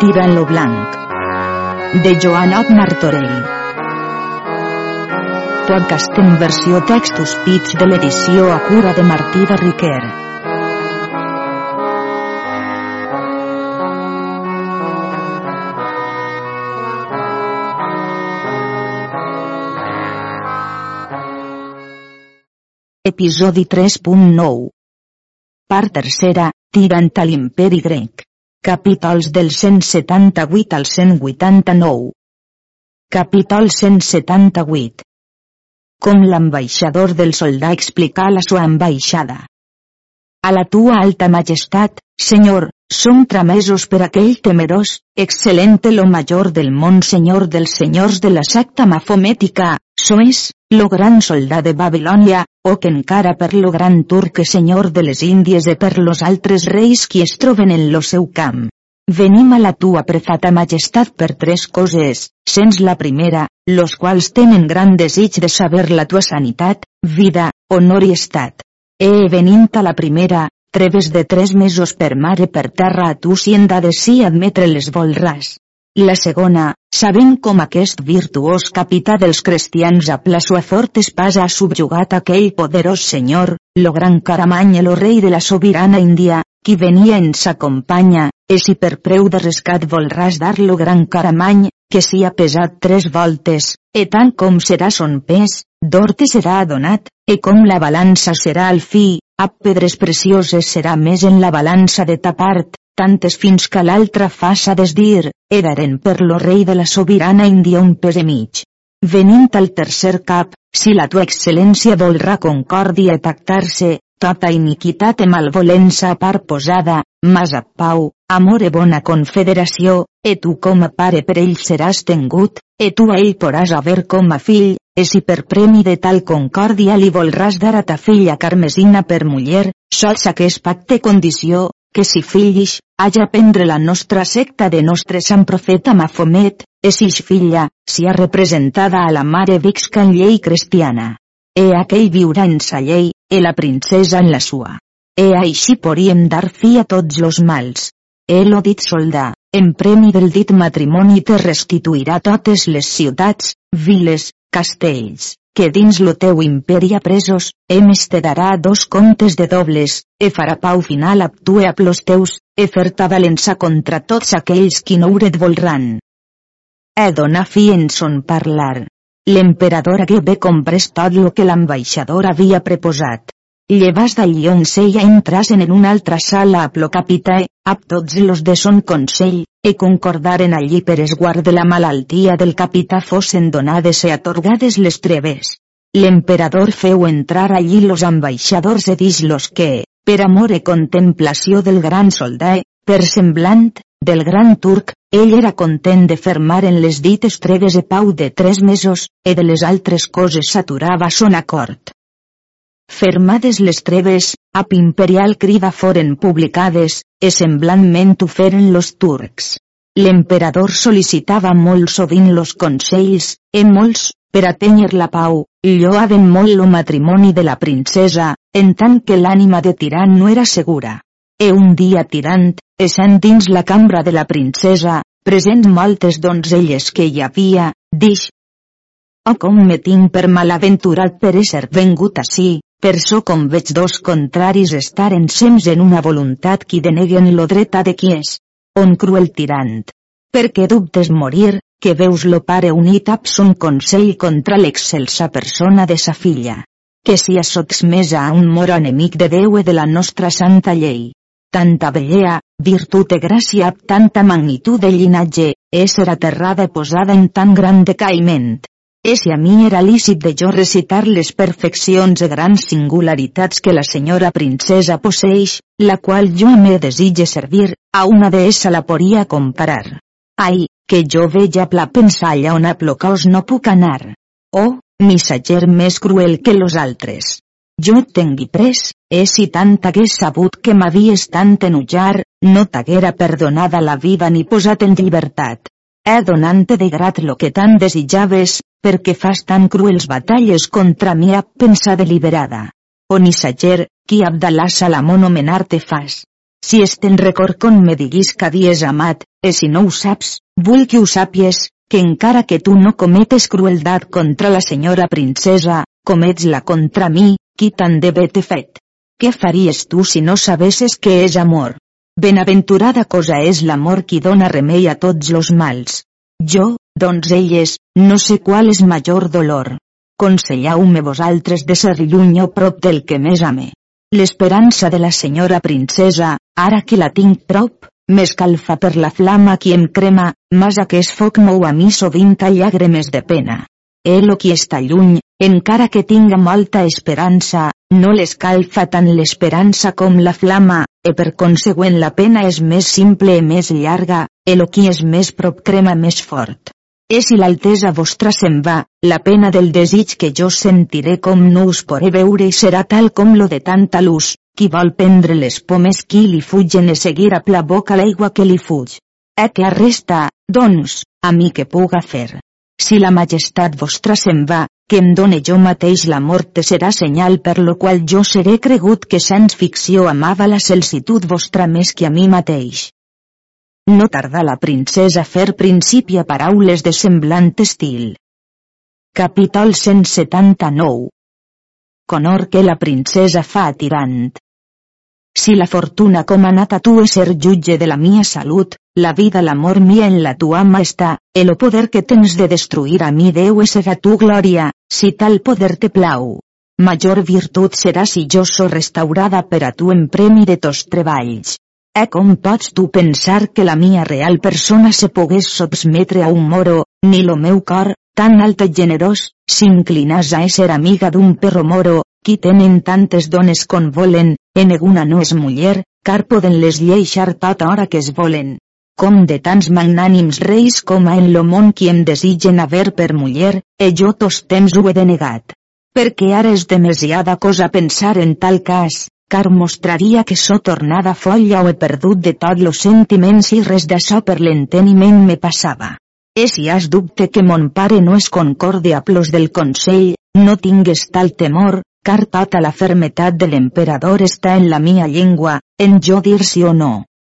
Tirant lo blanc. De Joanot Martorell. Podcast en versió textos pits de l'edició a cura de Martí de Riquer. Episodi 3.9 Part tercera, tirant a l'imperi grec. Capítols del 178 al 189. Capítol 178. Com l'ambaixador del soldà explica la sua ambaixada. A la tua alta majestat, senyor, som tramesos per aquell temerós, excel·lente lo major del món senyor dels senyors de la secta mafomètica, sois, lo gran soldà de Babilònia, o que encara per lo gran turc senyor de les Índies i per los altres reis qui es troben en lo seu camp. Venim a la tua prefata majestat per tres coses, sens la primera, los quals tenen gran desig de saber la tua sanitat, vida, honor i estat. E venint a la primera, treves de tres mesos per mar i per terra a tu si en de si admetre les volràs. La segona, sabent com aquest virtuós capità dels cristians a la sua fort espasa ha subjugat aquell poderós senyor, lo gran Caramany lo rei de la sobirana Índia, qui venia en sa companya, e si per preu de rescat volràs dar lo gran Caramany, que si ha pesat tres voltes, e tant com serà son pes, d'or te serà donat, e com la balança serà al fi, a pedres precioses serà més en la balança de ta part, tantes fins que l'altra faça desdir, e daren per lo rei de la sobirana Índia un pes i mig. Venint al tercer cap, si la tua excel·lència volrà concòrdia i pactar-se, tota iniquitat i malvolença a part posada, mas a pau, amor i bona confederació, e tu com a pare per ell seràs tengut, e tu a ell poràs haver com a fill, e si per premi de tal concòrdia li volràs dar a ta filla Carmesina per muller, sols aquest pacte condició, que si fillis, haja prendre la nostra secta de nostre sant profeta Mafomet, e si filla, sia representada a la mare vixca en llei cristiana. E aquell viurà en sa llei, e la princesa en la sua. E així podríem dar fi a tots los mals. E lo dit soldà, en premi del dit matrimoni te restituirà totes les ciutats, viles, castells, que dins lo teu imperi ha presos, emes te darà dos comptes de dobles, e farà pau final a tu e a plos teus, e fer-ta valença contra tots aquells qui no et volran. E donar fi en son parlar. L'emperador hagué bé comprès tot lo que l'ambaixador havia preposat. Llevas d'allí on seia entrasen en una altra sala a plo capitae, a tots los de son consell, e concordaren allí per esguard de la malaltia del capità fossen donades e atorgades les treves. L'emperador feu entrar allí los ambaixadors e dis-los que, per amor e contemplació del gran soldat, per semblant, del gran turc, ell era content de fermar en les dites treves e pau de tres mesos, e de les altres coses s'aturava son acord. Fermades les treves, ap imperial crida foren publicades, e semblantment ho feren los turcs. L'emperador sol·licitava molt sovint los consells, e molts, per atènyer la pau, lloaven molt lo matrimoni de la princesa, en tant que l'ànima de tirant no era segura. E un dia tirant, essent dins la cambra de la princesa, present moltes donzelles que hi havia, dix. Oh com me tinc per malaventurat per ésser vengut ací, per so com veig dos contraris estar ensems en una voluntat qui deneguen lo dreta de qui és. On cruel tirant. Per què dubtes morir, que veus lo pare unit ab son consell contra l'excelsa persona de sa filla. Que si mesa a un moro enemic de Déu e de la nostra santa llei. Tanta bellea, virtut e gràcia tanta magnitud de llinatge, ésser aterrada i posada en tan gran decaïment. E si a mi era lícit de jo recitar les perfeccions e grans singularitats que la senyora princesa posseix, la qual jo me desitge servir, a una deessa la podria comparar. Ai, que jo veja pla pensar allà on a no puc anar. Oh, missatger més cruel que los altres. Jo et tengui pres, e si tant hagués sabut que m'havies tant enutjar, no t'haguera perdonada la vida ni posat en llibertat. He donant-te de grat lo que tant desitjaves, perquè fas tan cruels batalles contra mi a pensar deliberada. O missatger, qui Abdalà Salamó nomenar te fas. si esten record com me diguis que havies amat, e si no ho saps, vull que ho sàpies, que encara que tu no cometes crueldat contra la senyora princesa, comets-la contra mi, qui tant de bé t'he fet. Què faries tu si no sabesses què és amor? Benaventurada cosa és l'amor qui dona remei a tots los mals. Jo, doncs elles, no sé qual és major dolor. Conselleu-me vosaltres de ser lluny o prop del que més ame. L'esperança de la senyora princesa, ara que la tinc prop, m'escalfa per la flama qui em crema, mas aquest foc mou a mi sovint a llàgrimes de pena. Elo qui està lluny, encara que tinga molta esperança, no l'escalfa tant l'esperança com la flama, e per consegüent la pena és més simple i més llarga, elo qui és més prop crema més fort. E si l'altesa vostra se'n va, la pena del desig que jo sentiré com no us poré veure i serà tal com lo de tanta luz, qui vol prendre les pomes qui li fugen e seguir a pla boca l'aigua que li fuig. E què resta, doncs, a mi que puga fer? Si la majestat vostra se'n va, que em done jo mateix la mort serà senyal per lo qual jo seré cregut que sans ficció amava la celsitud vostra més que a mi mateix. No tardà la princesa a fer principi a paraules de semblant estil. Capítol 179 Conor que la princesa fa tirant. Si la fortuna com anat a tu és ser jutge de la mia salut, la vida l'amor mia en la tua mà està, el poder que tens de destruir a mi deu ser a tu glòria, si tal poder te plau. Major virtut serà si jo so restaurada per a tu en premi de tos treballs. Eh com pots tu pensar que la mia real persona se pogués subsmetre a un moro, ni lo meu cor, tan alt i generós, s'inclinàs a ésser amiga d'un perro moro, qui tenen tantes dones con volen, en eguna no és muller, car poden les lleixar tota hora que es volen. Com de tants magnànims reis com a en lo món qui em desitgen haver per muller, e jo tos temps ho he denegat. Perquè ara és demasiada cosa pensar en tal cas, car mostraria que so tornada folla o he perdut de tot los sentiments i res d'això per l'enteniment me passava. E si has dubte que mon pare no és concorde a plos del Consell, no tingues tal temor, car tota la fermetat de l'emperador està en la mia llengua, en jo dir sí o no.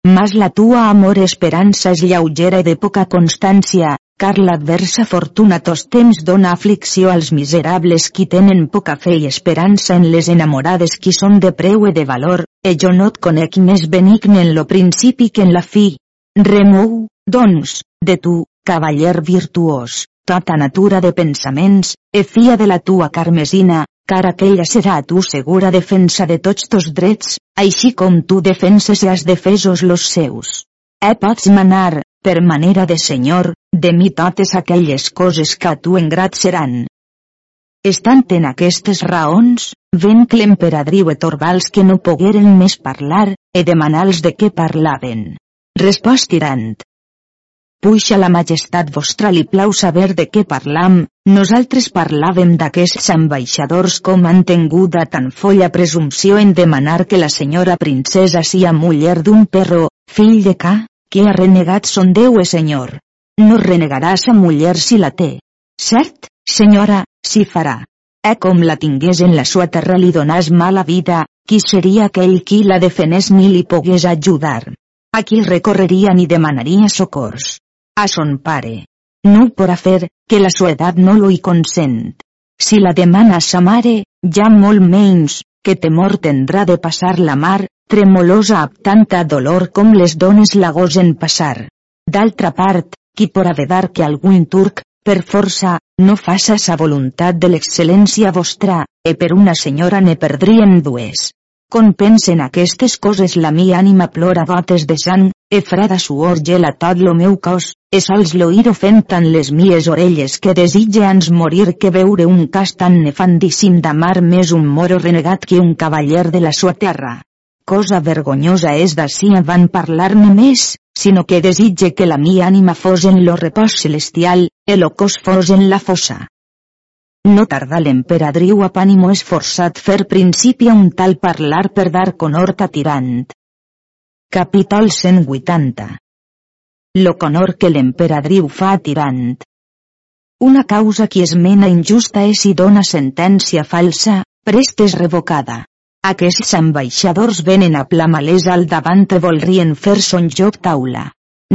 Mas la tua amor esperança és lleugera i de poca constància, car l'adversa fortuna tos temps dona aflicció als miserables qui tenen poca fe i esperança en les enamorades qui són de preu i de valor, e jo no et conec més benigne en lo principi que en la fi. Remou, doncs, de tu, cavaller virtuós, tota natura de pensaments, e fia de la tua carmesina, car aquella serà tu segura defensa de tots tos drets, així com tu defenses i has defesos los seus. E pots manar, per manera de senyor, de mi totes aquelles coses que a tu engrat seran. Estant en aquestes raons, ven que l'emperadriu et Torbals que no pogueren més parlar, e demanals de què parlaven. Respostirant. Puixa la majestat vostra li plau saber de què parlam, nosaltres parlàvem d'aquests ambaixadors com han tinguda tan folla presumpció en demanar que la senyora princesa sia muller d'un perro, fill de ca, que ha renegat son Déu e Senyor. No renegarà sa muller si la té. Cert, senyora, si farà. E com la tingués en la sua terra li donàs mala vida, qui seria aquell qui la defenés ni li pogués ajudar? A qui recorreria ni demanaria socors? A son pare. No porà fer, que la sua edat no lo hi consent. Si la demana sa mare, ja molt menys, que temor tendrà de passar la mar, tremolosa amb tanta dolor com les dones la gosen passar. D'altra part, qui por vedar que algun turc, per força, no faça sa voluntat de l'excel·lència vostra, e per una senyora ne perdrien dues. Con pensen aquestes coses la mi ànima plora gotes de sang, e freda suor gela tot lo meu cos, e sols l'oir fent tan les mies orelles que desitge ans morir que veure un cas tan nefandíssim d'amar més un moro renegat que un cavaller de la sua terra cosa vergonyosa és d'ací van parlar-me més, sinó que desitge que la mi ànima fos en lo repòs celestial, el cos fos en la fossa. No tarda l'emperadriu Apànimo és forçat fer principi a un tal parlar per dar conhort a tirant. Capítol 180 Lo conor que l'emperadriu fa a tirant. Una causa qui es mena injusta és si dona sentència falsa, prest és revocada. Aquests ambaixadors venen a plamalesa al davant i volrien fer son joc taula.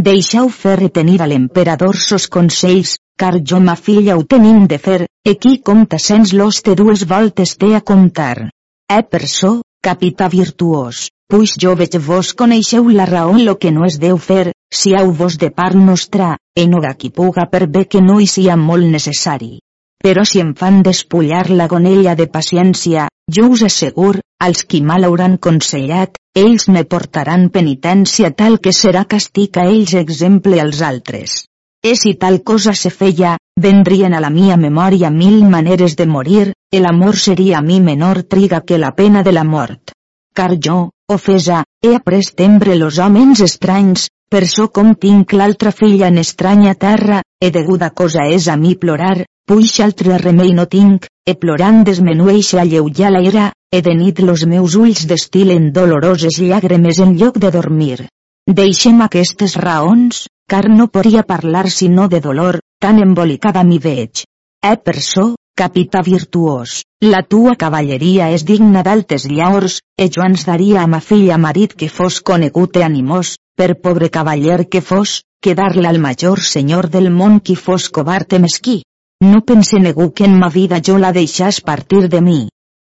Deixeu fer retenir a l'emperador sos consells, car jo ma filla ho tenim de fer, e qui compta sens los te dues voltes té a comptar. E per so, capità virtuós, puix jo veig vos coneixeu la raó lo que no es deu fer, si heu vos de part nostra, e no d'aquí puga per bé que no hi sia molt necessari. Però si em fan despullar la gonella de paciència, jo us assegur, als qui mal hauran consellat, ells me portaran penitència tal que serà castig a ells exemple als altres. E si tal cosa se feia, vendrien a la mia memòria mil maneres de morir, el amor seria a mi menor triga que la pena de la mort. Car jo, ofesa, he après tembre los homes estranys, per so com tinc l'altra filla en estranya terra, e deguda cosa és a mi plorar, puix altre remei no tinc, e plorant desmenueix alleujar la ira, e de nit los meus ulls destilen doloroses llàgrimes en lloc de dormir. Deixem aquestes raons, car no podria parlar sinó de dolor, tan embolicada mi veig. E per so, capità virtuós, la tua cavalleria és digna d'altes llaors, e jo ens daria a ma filla marit que fos conegut e animós, per pobre cavaller que fos, que dar-la al major senyor del món qui fos covard e mesquí. No pense negu que en ma vida jo la deixàs partir de mi.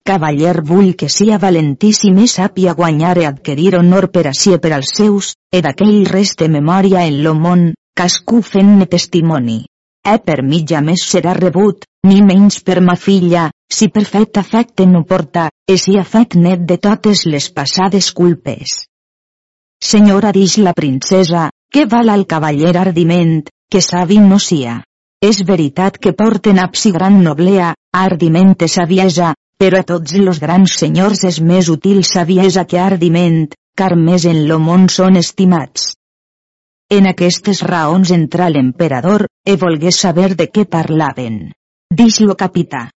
Cavaller vull que sia valentíssim i sàpia guanyar e adquirir honor per a si per als seus, e d'aquell reste memòria en lo món, cascú fent-ne testimoni. E per mi ja més serà rebut, ni menys per ma filla, si per fet afecte no porta, e si ha fet net de totes les passades culpes. Senyora dix la princesa, què val al cavaller ardiment, que savi no sia. És veritat que porten apsi gran noblea, ardiment e saviesa, però a tots los grans senyors és més útil saviesa que ardiment, car més en lo món són estimats. En aquestes raons entra l'emperador, e volgué saber de què parlaven. Dix lo capità.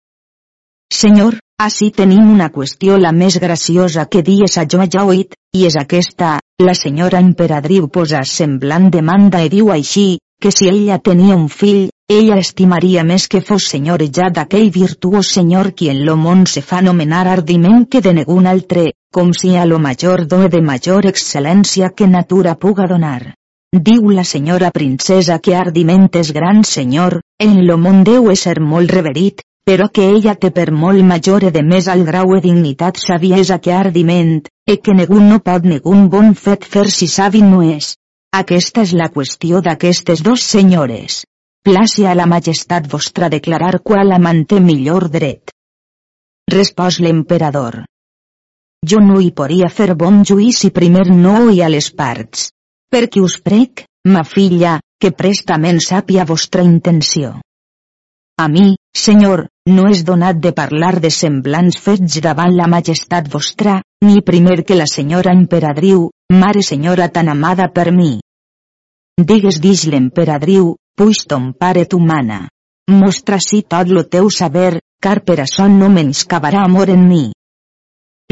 Senyor, així tenim una qüestió la més graciosa que dies a jo ja oït, i és aquesta, la senyora emperadriu posa semblant demanda i diu així, que si ella tenia un fill, ella estimaria més que fos senyor ja d'aquell virtuós senyor qui en lo món se fa nomenar ardiment que de negun altre, com si a lo major doe de major excel·lència que natura puga donar. Diu la senyora princesa que ardiment és gran senyor, en lo món deu ser molt reverit, però que ella té per molt major e de més al grau e dignitat saviesa que ardiment, e que negun no pot negun bon fet fer si savi no és. Aquesta és la qüestió d'aquestes dos senyores. Placi a la majestat vostra declarar qual la manté millor dret. Respòs l'emperador. Jo no hi podria fer bon juïci primer no i a les parts. Perquè us prec, ma filla, que prestament sàpia vostra intenció. A mi, senyor, no és donat de parlar de semblants fets davant la majestat vostra, ni primer que la senyora emperadriu, mare senyora tan amada per mi. Digues dix l'emperadriu, puix ton pare tu mana. Mostra si tot lo teu saber, car per això no menyscabarà amor en mi.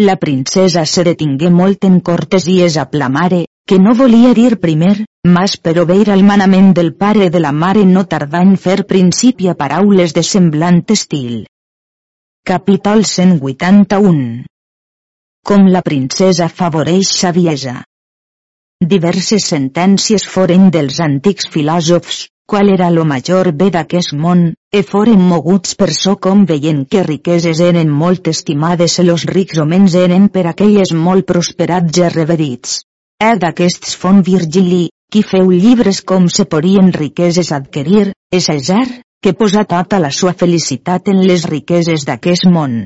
La princesa se detingué molt en cortesies a plamare, que no volia dir primer, mas per obeir al manament del pare de la mare no tardà en fer principi a paraules de semblant estil. Capítol 181 Com la princesa favoreix saviesa. Diverses sentències foren dels antics filòsofs, qual era lo major bé d'aquest món, e foren moguts per so com veient que riqueses eren molt estimades e los rics homens eren per aquelles molt prosperats i reverits. E d'aquests fon Virgili, qui feu llibres com se podien riqueses adquirir, és César, que posa tota la sua felicitat en les riqueses d'aquest món.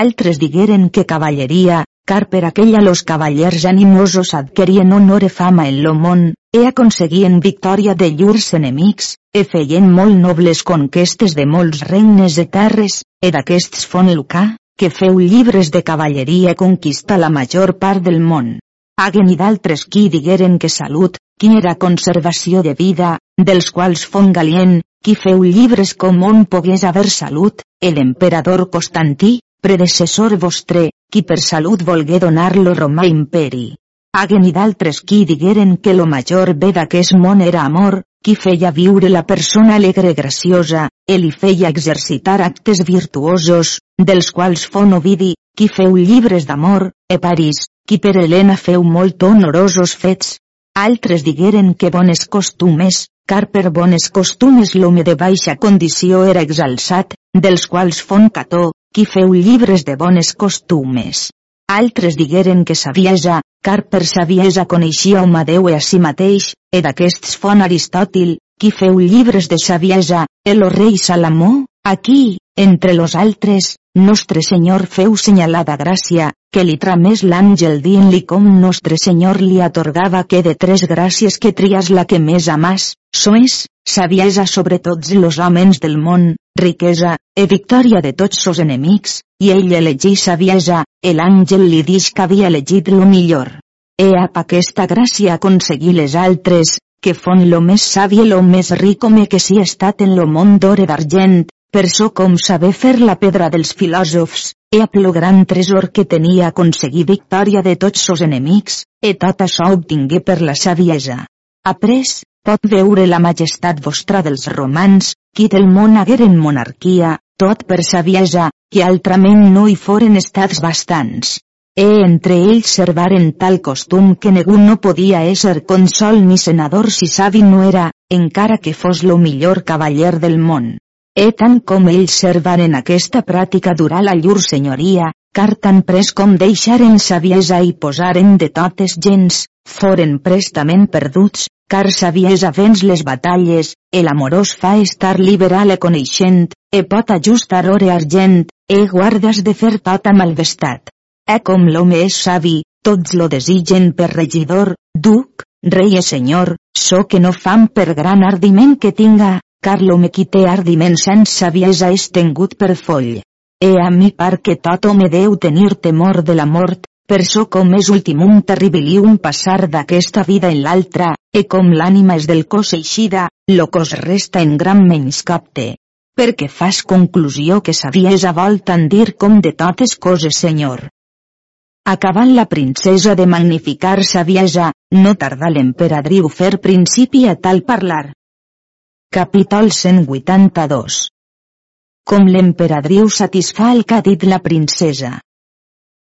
Altres digueren que cavalleria, car per aquella los cavallers animosos adquirien honor e fama en lo món, e aconseguien victòria de llurs enemics, e feien molt nobles conquestes de molts regnes de terres, e d'aquests fon Lucà, que feu llibres de cavalleria conquista la major part del món. Hagen i d'altres qui digueren que salut, qui era conservació de vida, dels quals fon Galien, qui feu llibres com on pogués haver salut, l'emperador Constantí, predecessor vostre, qui per salut volgué donar-lo Romà imperi. Hagen i d'altres qui digueren que lo major bé d'aquest món era amor, qui feia viure la persona alegre graciosa, el li feia exercitar actes virtuosos, dels quals fon Ovidi, qui feu llibres d'amor, e París, qui per Helena feu molt honorosos fets. Altres digueren que bones costumes, car per bones costumes l'home de baixa condició era exalçat, dels quals fon Cató, qui feu llibres de bones costumes. Altres digueren que saviesa, car per saviesa coneixia Déu e a si mateix, e d'aquests fon Aristòtil, qui feu llibres de saviesa, el rei Salamó, aquí, entre los altres, Nostre Senyor feu senyalada gràcia, que li tramés l'àngel dient-li com Nostre Senyor li atorgava que de tres gràcies que trias la que més amas, soes, saviesa sobre tots los homes del món, riquesa, e victòria de tots sos enemics, i ell elegí saviesa, el àngel li dix que havia elegit lo millor. E ap aquesta gràcia aconseguí les altres, que fon lo més savi lo més ric home que si estat en lo món d'ore d'argent, per so com saber fer la pedra dels filòsofs, e ap lo gran tresor que tenia aconseguir victòria de tots sos enemics, e tot això obtingué per la saviesa. Après, pot veure la majestat vostra dels romans, qui del món hagueren monarquia, tot per saviesa, que altrament no hi foren estats bastants. E entre ells servaren tal costum que ningú no podia ésser consol ni senador si savi no era, encara que fos lo millor cavaller del món. E tant com ells servaren aquesta pràctica durà la llur senyoria, car tan pres com deixaren saviesa i posaren de totes gens, foren prestament perduts, car saviesa vens les batalles, el amorós fa estar liberal e coneixent, e pot ajustar ore argent, e guardes de fer tot amb malvestat. E com l'home és savi, tots lo desigen per regidor, duc, rei e senyor, so que no fam per gran ardiment que tinga, car l'home qui té ardiment sense saviesa és tengut per foll. E a mi par que tot home deu tenir temor de la mort, per so com és ultimum terribilium passar d'aquesta vida en l'altra, e com l'ànima és del cos eixida, lo cos resta en gran menyscapte. Perquè fas conclusió que saviesa vol tant dir com de totes coses senyor. Acabant la princesa de magnificar saviesa, no tarda l'emperadriu fer principi a tal parlar. Capítol 182 Com l'emperadriu satisfà el que ha dit la princesa.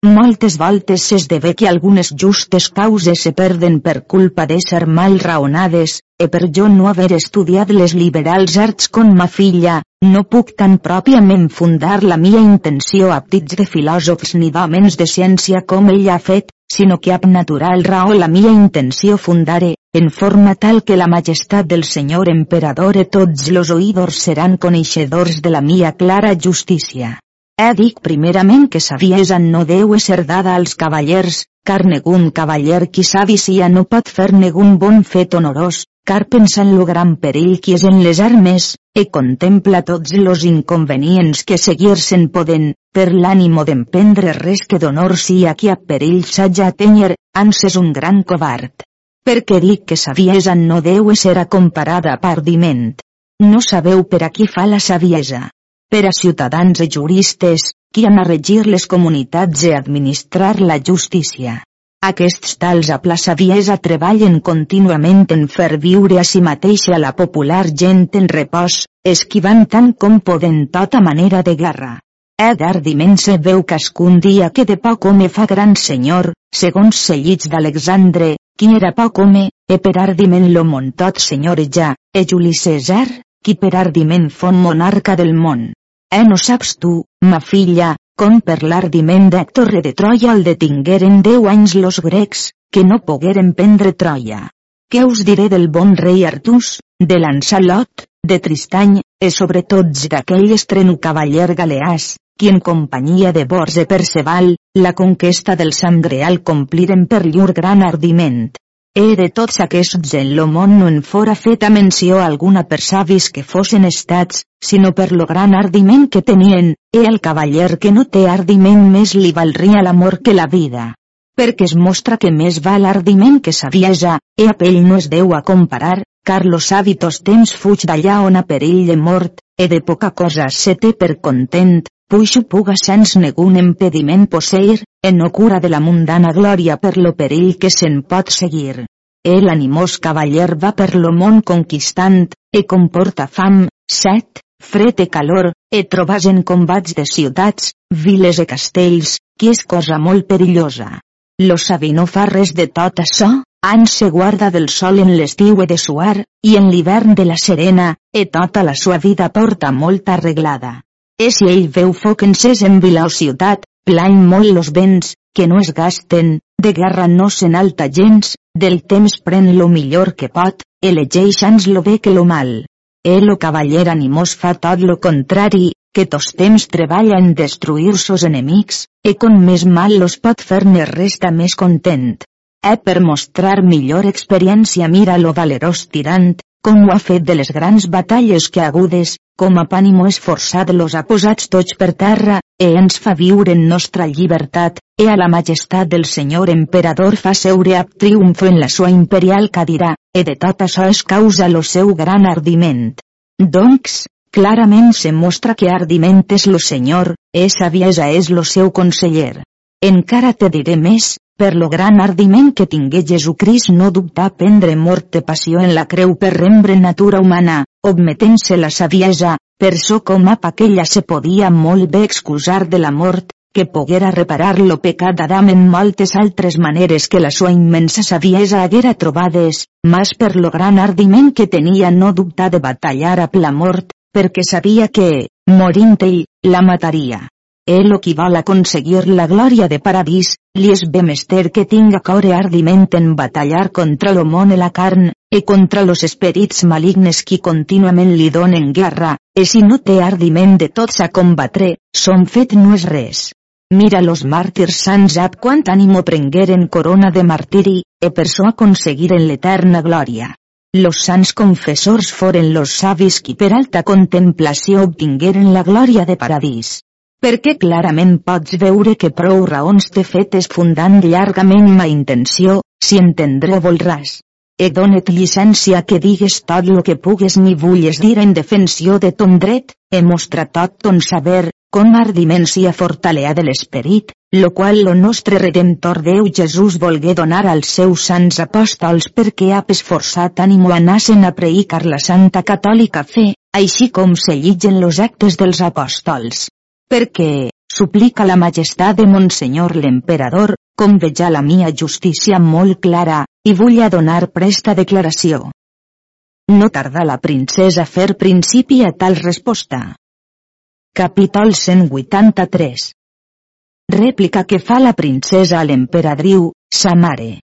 Moltes voltes s'esdevé que algunes justes causes se perden per culpa d'ésser mal raonades, e per jo no haver estudiat les liberals arts con ma filla, no puc tan pròpiament fundar la mia intenció a petits de filòsofs ni d'homens de ciència com ell ha fet, sinó que ab natural raó la mia intenció fundare, en forma tal que la majestat del senyor emperador e tots los oïdors seran coneixedors de la mia clara justícia. He dic primerament que saviesa no deu ser dada als cavallers, car negun cavaller qui savi sia no pot fer negun bon fet honorós, car pensa en lo gran perill qui és en les armes, e contempla tots los inconvenients que seguir-se'n poden, per l'ànimo d'emprendre res que d'honor sia qui a perill s'haja tenyer, ans és un gran covard. Perquè dic que saviesa no deu ser comparada a pardiment. No sabeu per a qui fa la saviesa per a ciutadans i juristes, qui han a regir les comunitats i administrar la justícia. Aquests tals a plaça Viesa treballen contínuament en fer viure a si mateixa la popular gent en repòs, esquivant tant com poden tota manera de guerra. d'ardiment se veu cascun dia que de poc home fa gran senyor, segons sellits d'Alexandre, qui era poc home, e per ardiment lo món tot ja, e Juli César, qui per ardiment fon monarca del món. Eh no saps tu, ma filla, com per l'ardiment d'Hèctor de Troia el detingueren deu anys los grecs, que no pogueren prendre Troia. Què us diré del bon rei Artús, de Lancelot, de Tristany, e sobretot d'aquell estreno cavaller galeàs, qui en companyia de Bors e Perceval, la conquesta del Sangreal compliren per llur gran ardiment. E de tots aquests en lo món no en fora feta menció alguna per savis que fossin estats, sinó per lo gran ardiment que tenien, e el cavaller que no té ardiment més li valria l'amor que la vida. Perquè es mostra que més val ardiment que saviesa, e a pell no es deu a comparar, car los hàbitos temps fuig d'allà on a perill de mort, e de poca cosa se té per content, puixo puga sens negun impediment posseir, e no cura de la mundana glòria per lo perill que se'n pot seguir. El animós cavaller va per lo món conquistant, e comporta fam, set, fred e calor, e trobas en combats de ciutats, viles e castells, que és cosa molt perillosa. Lo savi no fa res de tot això, an se guarda del sol en l'estiu e de suar, i en l'hivern de la serena, e tota la sua vida porta molt arreglada. E si ell veu foc encès en vila o ciutat, plain molt los vents, que no es gasten, de guerra no se n'alta gens, del temps pren lo millor que pot, elegeix ans lo bé que lo mal. El o cavaller animós fa tot lo contrari, que tos temps treballa en destruir sos enemics, e con més mal los pot fer ne resta més content. E per mostrar millor experiència mira lo valerós tirant, com ho ha fet de les grans batalles que agudes, com a pànimo esforçat los ha posats tots per terra, e ens fa viure en nostra llibertat, e a la majestat del senyor emperador fa seure ab triomfo en la sua imperial cadira, e de tot això és causa lo seu gran ardiment. Doncs, clarament se mostra que ardiment és lo senyor, e saviesa és lo seu conseller. Encara te diré més, per lo gran ardiment que tingué Jesucrist no dubtà prendre mort de passió en la creu per rembre natura humana, obmetent-se la saviesa, per so com a aquella se podia molt bé excusar de la mort, que poguera reparar lo pecat d'Adam en moltes altres maneres que la sua immensa saviesa haguera trobades, mas per lo gran ardiment que tenia no dubtà de batallar a la mort, perquè sabia que, morint ell, la mataria. El qui vol aconseguir la glòria de paradís, li és bemester que tinga core ardiment en batallar contra lo món i la carn, e contra los esperits malignes qui contínuament li donen guerra, e si no té ardiment de tots a combatre, son fet no és res. Mira los màrtirs sants ab quant ànimo prengueren corona de martiri, e per so aconseguiren l'eterna glòria. Los sants confessors foren los savis qui per alta contemplació obtingueren la glòria de paradís perquè clarament pots veure que prou raons t'he fetes fundant llargament ma intenció, si entendre voldràs. E donet llicència que digues tot lo que pugues ni vulles dir en defensió de ton dret, e mostra tot ton saber, com ardiment sia fortalea de l'esperit, lo qual lo nostre Redemptor Déu Jesús volgué donar als seus sants apòstols perquè ha esforçat ànimo anasen a predicar la santa catòlica fe, així com se llitgen los actes dels apòstols perquè, suplica la majestat de Monsenyor l'emperador, com veja la mia justícia molt clara, i vull a donar presta declaració. No tarda la princesa a fer principi a tal resposta. Capítol 183 Rèplica que fa la princesa a l'emperadriu, sa mare.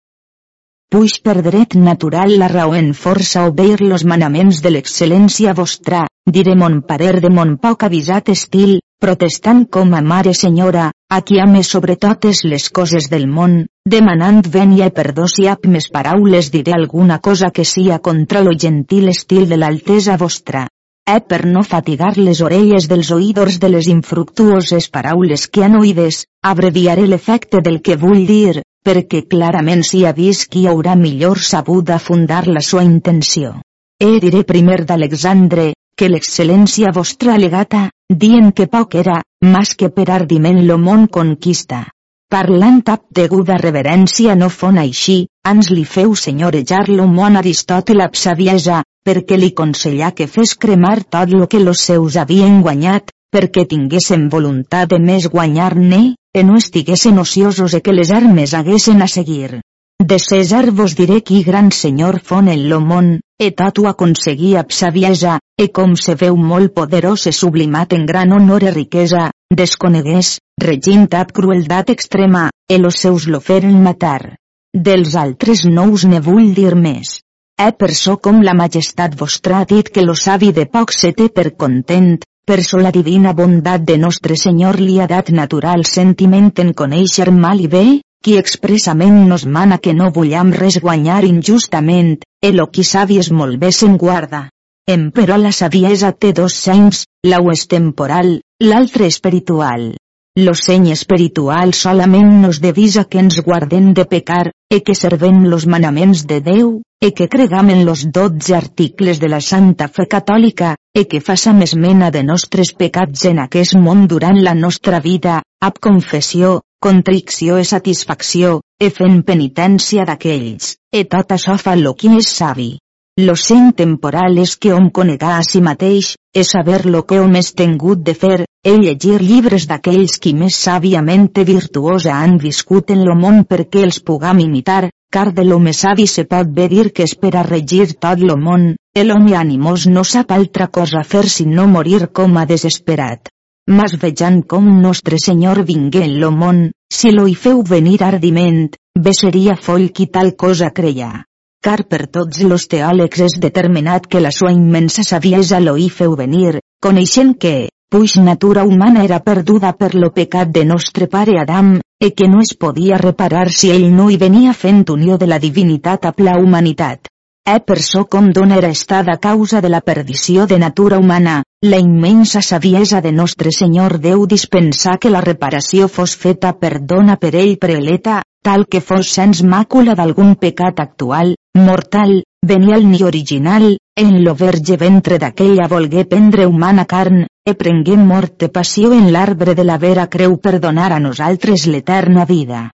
Puix per dret natural la raó en força obeir los manaments de l'excel·lència vostra, diré mon parer de mon poc avisat estil, protestant com a mare senyora, a qui ame sobre totes les coses del món, demanant venia perdó si ap mes paraules diré alguna cosa que sia contra lo gentil estil de l'altesa vostra. E per no fatigar les orelles dels oïdors de les infructuoses paraules que han oïdes, abreviaré l'efecte del que vull dir, perquè clarament si ha vist qui haurà millor sabuda fundar la sua intenció. E diré primer d'Alexandre, que l'excel·lència vostra legata, dient que poc era, mas que per ardiment lo món conquista. Parlant ab deguda reverència no fon així, ans li feu senyorejar lo món Aristòtel ab saviesa, perquè li consellà que fes cremar tot lo que los seus havien guanyat, perquè tinguessin voluntat de més guanyar-ne, e no estiguessin ociosos e que les armes haguessin a seguir. De César vos diré qui gran senyor fon en lo món, e tot ho aconseguí ab saviesa, e com se veu molt poderós e sublimat en gran honor e riquesa, desconegués, regint ab crueldat extrema, e los seus lo feren matar. Dels altres no us ne vull dir més. E per so com la majestat vostra ha dit que lo savi de poc se té per content, per so la divina bondat de nostre Senyor li ha dat natural sentiment en conèixer mal i bé, qui expressament nos mana que no vullam res guanyar injustament, el qui savies molt bé se'n guarda. Emperò la saviesa té dos senys, l'au és temporal, l'altre espiritual. Lo seny espiritual solament nos devisa que ens guardem de pecar, e que servem los manaments de Déu, e que cregam en los dotze articles de la Santa Fe Catòlica, e que façam esmena de nostres pecats en aquest món durant la nostra vida, ab confessió, contricció i satisfacció, e fent penitència d'aquells, e tot això fa lo qui és savi. lo sent temporal és que hom conega a si mateix, és saber lo que hom és tengut de fer, e llegir llibres d'aquells qui més sàviament i virtuosa han viscut en lo món perquè els pugam imitar, car de l'home savi se pot bé dir que espera regir tot lo món, el home animós no sap altra cosa fer sinó morir com a desesperat. Mas vejant com nostre Senyor vingué en lo món, si lo hi feu venir ardiment, bé seria foll qui tal cosa creia car per tots los teòlegs és determinat que la sua immensa saviesa lo hi feu venir, coneixent que, puix natura humana era perduda per lo pecat de nostre pare Adam, e que no es podia reparar si ell no hi venia fent unió de la divinitat a la humanitat. E per so com dona era estada causa de la perdició de natura humana, la immensa saviesa de nostre Senyor Déu dispensar que la reparació fos feta per dona per ell preleta, tal que fos sens màcula d'algun pecat actual, mortal, venial ni original, en lo verge ventre d'aquella volgué prendre humana carn, e prengué mort de passió en l'arbre de la vera creu per donar a nosaltres l'eterna vida.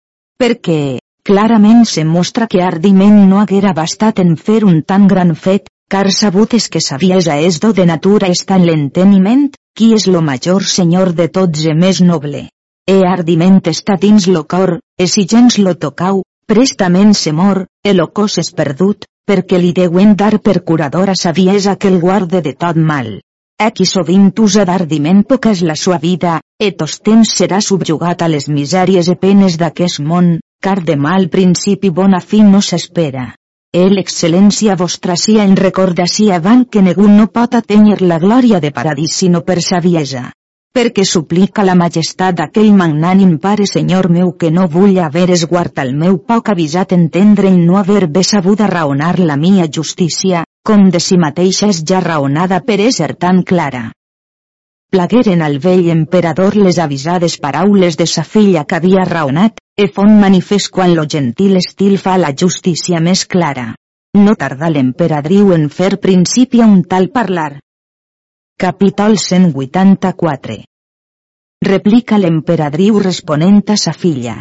Perquè, clarament se mostra que ardiment no haguera bastat en fer un tan gran fet, car sabut és que saviesa és do de natura està en l'enteniment, qui és lo major senyor de tots e més noble. E ardiment està dins lo cor, e si gens lo tocau, prestament se mor, e lo cos és perdut, perquè li deuen dar per curadora saviesa que el guarde de tot mal. E qui sovint usa d'ardiment poca és la sua vida, e tos temps serà subjugat a les misèries e penes d'aquest món, car de mal principi bona fi no s'espera. El excel·lència vostra sia en recordacia van que ningú no pot atenyer la glòria de paradís sinó per saviesa perquè suplica la majestat d'aquell magnànim pare senyor meu que no vull haver esguart el meu poc avisat entendre i no haver bé sabuda raonar la mia justícia, com de si mateixa és ja raonada per ésser tan clara. Plagueren al vell emperador les avisades paraules de sa filla que havia raonat, e font manifest quan lo gentil estil fa la justícia més clara. No tarda l'emperadriu en fer principi a un tal parlar, Capítol 184 Replica l'emperadriu responent a sa filla.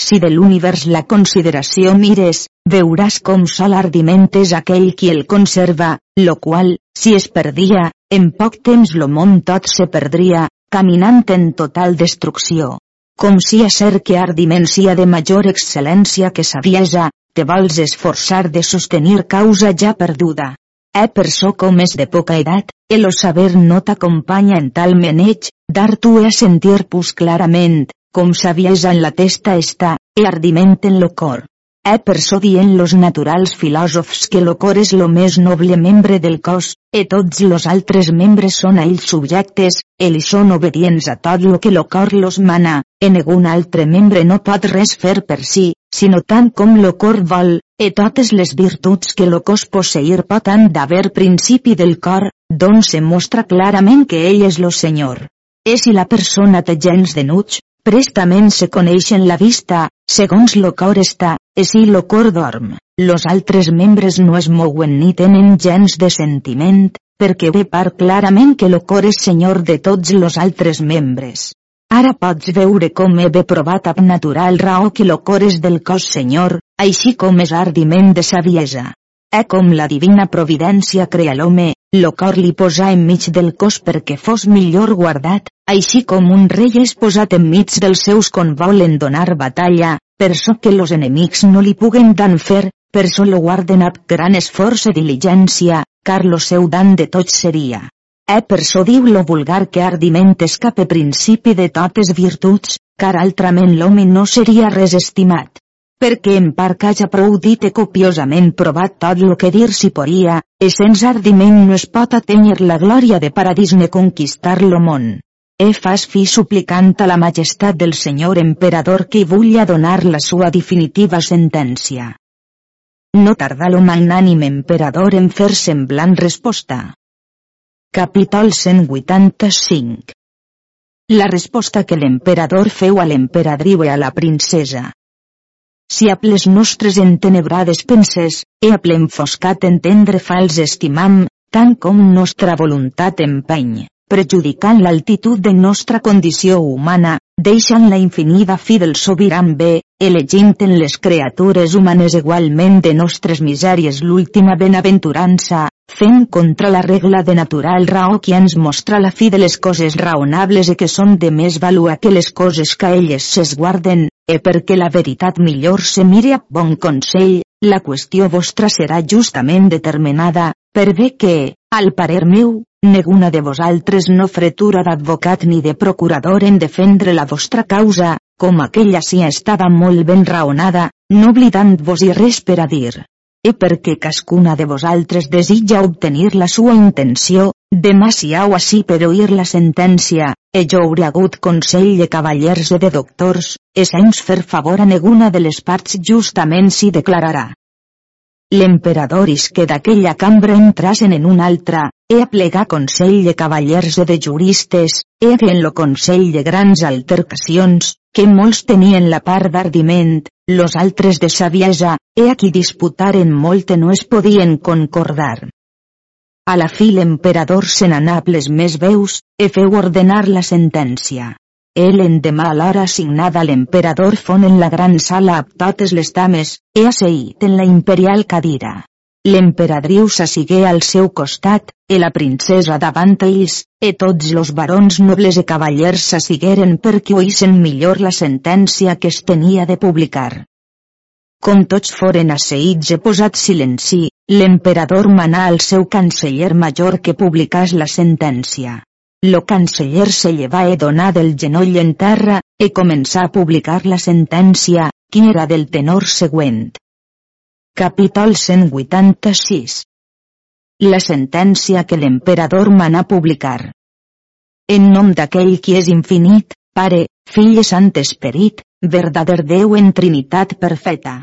Si de l'univers la consideració mires, veuràs com sol ardiment és aquell qui el conserva, lo qual, si es perdia, en poc temps lo món tot se perdria, caminant en total destrucció. Com si a ser que ardiment sia de major excel·lència que saviesa, te vols esforçar de sostenir causa ja perduda. E per so com és de poca edat, el o saber no t'acompanya en tal meneig, dar tu a sentir pus clarament, com saviesa en la testa està, e ardiment en lo cor. E per so dient los naturals filòsofs que lo cor és lo més noble membre del cos, e tots los altres membres són a ells subjectes, e li són obedients a tot lo que lo cor los mana, e negun altre membre no pot res fer per si, sinó tant com lo cor vol, e totes les virtuts que lo cos posseir pot han d'haver principi del cor, doncs se mostra clarament que ell és lo Senyor. E si la persona té gens de nuig, prestament se coneixen la vista, segons lo cor està, e si lo cor dorm, los altres membres no es mouen ni tenen gens de sentiment, perquè ve part clarament que lo cor és senyor de tots los altres membres. Ara pots veure com he bé provat amb natural raó que lo cor és del cos senyor, així com és ardiment de saviesa. E com la divina providència crea l'home, lo cor li posa enmig del cos perquè fos millor guardat, així com un rei és posat enmig dels seus con volen donar batalla, per so que los enemics no li puguen dan fer, per so lo guarden amb gran esforç i diligència, car lo seu dan de tot seria. E per so diu lo vulgar que ardiment escape principi de totes virtuts, car altrament l'home no seria res estimat. Perquè en part haja prou dit e copiosament provat tot lo que dir si poria, e sense ardiment no es pot atenyer la glòria de paradís ne conquistar lo món. E fas fi suplicant a la majestat del senyor emperador que vulla donar la sua definitiva sentència. No tarda lo magnànim emperador en fer semblant resposta. Capítol 185 La resposta que l'emperador feu a l'emperadriu i a la princesa. Si a les nostres entenebrades penses, e a plen foscat entendre fals estimam, tant com nostra voluntat empeny, prejudicant l'altitud de nostra condició humana, deixant la infinida fi del sobiran bé, elegint en les criatures humanes igualment de nostres misèries l'última benaventurança, fent contra la regla de natural raó que ens mostra la fi de les coses raonables i que són de més valua que les coses que elles s'esguarden, e perquè la veritat millor se mire a bon consell, la qüestió vostra serà justament determinada, per bé que, al parer meu, Neguna de vosaltres no fretura d'advocat ni de procurador en defendre la vostra causa, com aquella si estava molt ben raonada, no oblidant-vos i res per a dir. E perquè cascuna de vosaltres desitja obtenir la sua intenció, demà si au així per oir la sentència, e jo hauré hagut consell de cavallers e de doctors, e sens fer favor a neguna de les parts justament s'hi declararà. L'emperador que d'aquella cambra entrasen en una altra, he a plegar consell de cavallers i de juristes, he que en lo consell de grans altercacions, que molts tenien la part d'ardiment, los altres de saviesa, he a qui disputaren molt no es podien concordar. A la fi l'emperador se n'anà més veus, e feu ordenar la sentència. El endemà a l'hora assignada l'emperador fon en la gran sala amb totes les dames, e asseït en la imperial cadira. L'emperadriu s'assigué al seu costat, e la princesa davant ells, e tots los barons nobles e cavallers s'assigueren perquè oïssen millor la sentència que es tenia de publicar. Com tots foren asseïts e posat silenci, l'emperador manà al seu canceller major que publicàs la sentència. Lo canceller se llevà e donà del genoll en terra, e començà a publicar la sentència, que era del tenor següent. Capítol 186 La sentència que l'emperador manà publicar. En nom d'aquell qui és infinit, Pare, Fill i Sant Esperit, verdader Déu en Trinitat perfecta.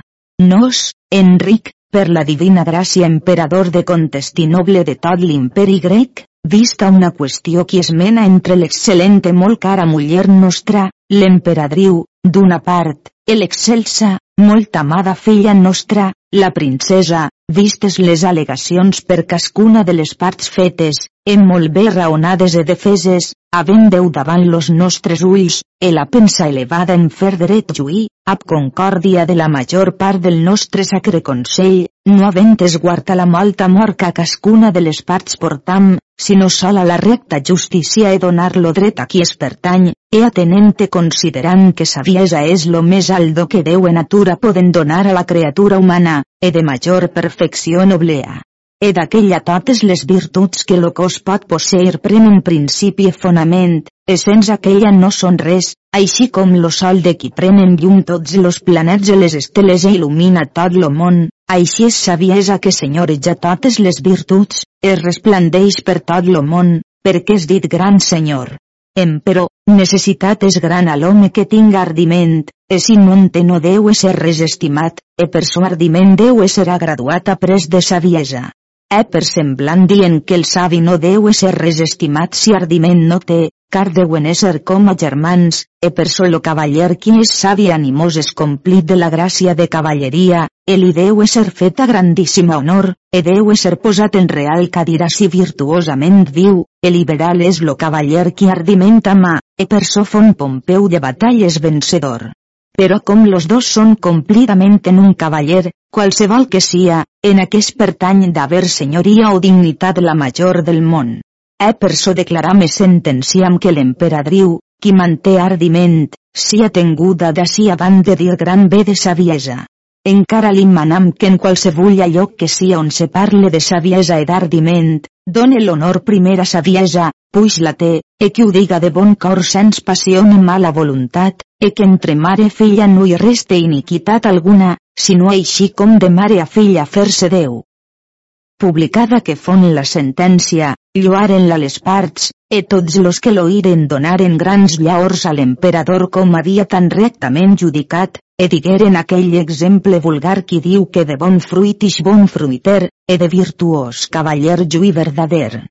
Nos, Enric, per la divina gràcia emperador de Contestinoble de tot l'imperi grec, vista una qüestió que es mena entre l'excel·lent i molt cara muller nostra, l'emperadriu, d'una part, l'excelsa, molt amada filla nostra, la princesa, vistes les al·legacions per cascuna de les parts fetes, en molt bé raonades i defeses, havent Déu davant los nostres ulls, e la pensa elevada en fer dret juí, ab concòrdia de la major part del nostre sacre consell, no havent esguarda la molta mort que cascuna de les parts portam, sinó sola la recta justícia e donar lo dret a qui es pertany, e atenente considerant que saviesa és lo més aldo que Déu en natura poden donar a la criatura humana, e de major perfecció noblea e d'aquella totes les virtuts que lo cos pot posseir prenen principi i fonament, e sense aquella no són res, així com lo sol de qui prenen llum tots los planets i les esteles e il·lumina tot lo món, així és saviesa que senyoreja totes les virtuts, es resplandeix per tot lo món, perquè és dit gran senyor. Emperò, necessitat és gran a l'home que tinga ardiment, e si té no deu ser res estimat, e per so ardiment deu ser graduat après de saviesa. E per semblant dient que el savi no deu ser res estimat si ardiment no té, car deuen ésser com a germans, e per solo cavaller qui és savi animós és complit de la gràcia de cavalleria, e li deu ser feta grandíssima honor, e deu ser posat en real cadira si virtuosament viu, e liberal és lo cavaller qui ardiment ama, e per so fon Pompeu de batalles vencedor. Però com los dos són complidament en un cavaller, qualsevol que sia, en aquest pertany d'haver senyoria o dignitat la major del món. E per so declarame sentenciam que l'emperadriu, qui manté ardiment, sia tenguda d'ací avant de dir gran bé de saviesa. Encara li manam que en qualsevol lloc que sia on se parle de saviesa i d'ardiment, done l'honor primera saviesa, puix la té, e qui ho diga de bon cor sens passió ni mala voluntat, e que entre mare i filla no hi reste iniquitat alguna, sinó així com de mare a filla fer-se Déu. Publicada que fon la sentència, lloaren-la les parts, e tots los que l'oïren donaren grans llaors a l'emperador com havia tan rectament judicat, e digueren aquell exemple vulgar qui diu que de bon fruit ix bon fruiter, e de virtuós cavaller juí verdader.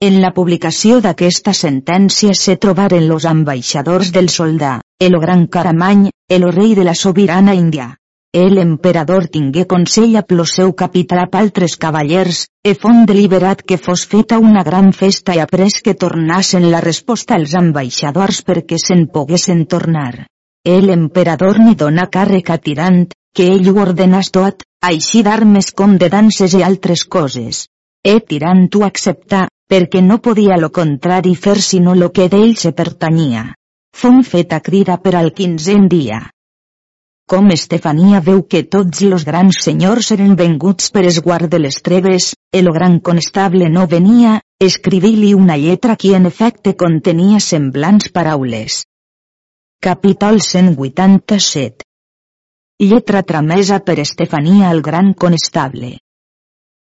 En la publicació d'aquesta sentència se trobaren los ambaixadors del soldà, el gran Caramany, el rei de la sobirana Índia. El emperador tingué consell a plo seu capità altres cavallers, e fon deliberat que fos feta una gran festa i après que tornassen la resposta als ambaixadors perquè se'n poguessin tornar. El emperador ni dona càrrec a tirant, que ell ho ordenàs tot, així d'armes com de danses i altres coses. E tirant ho acceptà, perquè no podia lo contrari fer sinó lo que d'ell se pertanyia. Fon feta crida per al quinzen dia. Com Estefania veu que tots los grans senyors eren venguts per esguard de les treves, el gran constable no venia, escriví-li una lletra que en efecte contenia semblants paraules. Capítol 187 Lletra tramesa per Estefania al gran constable.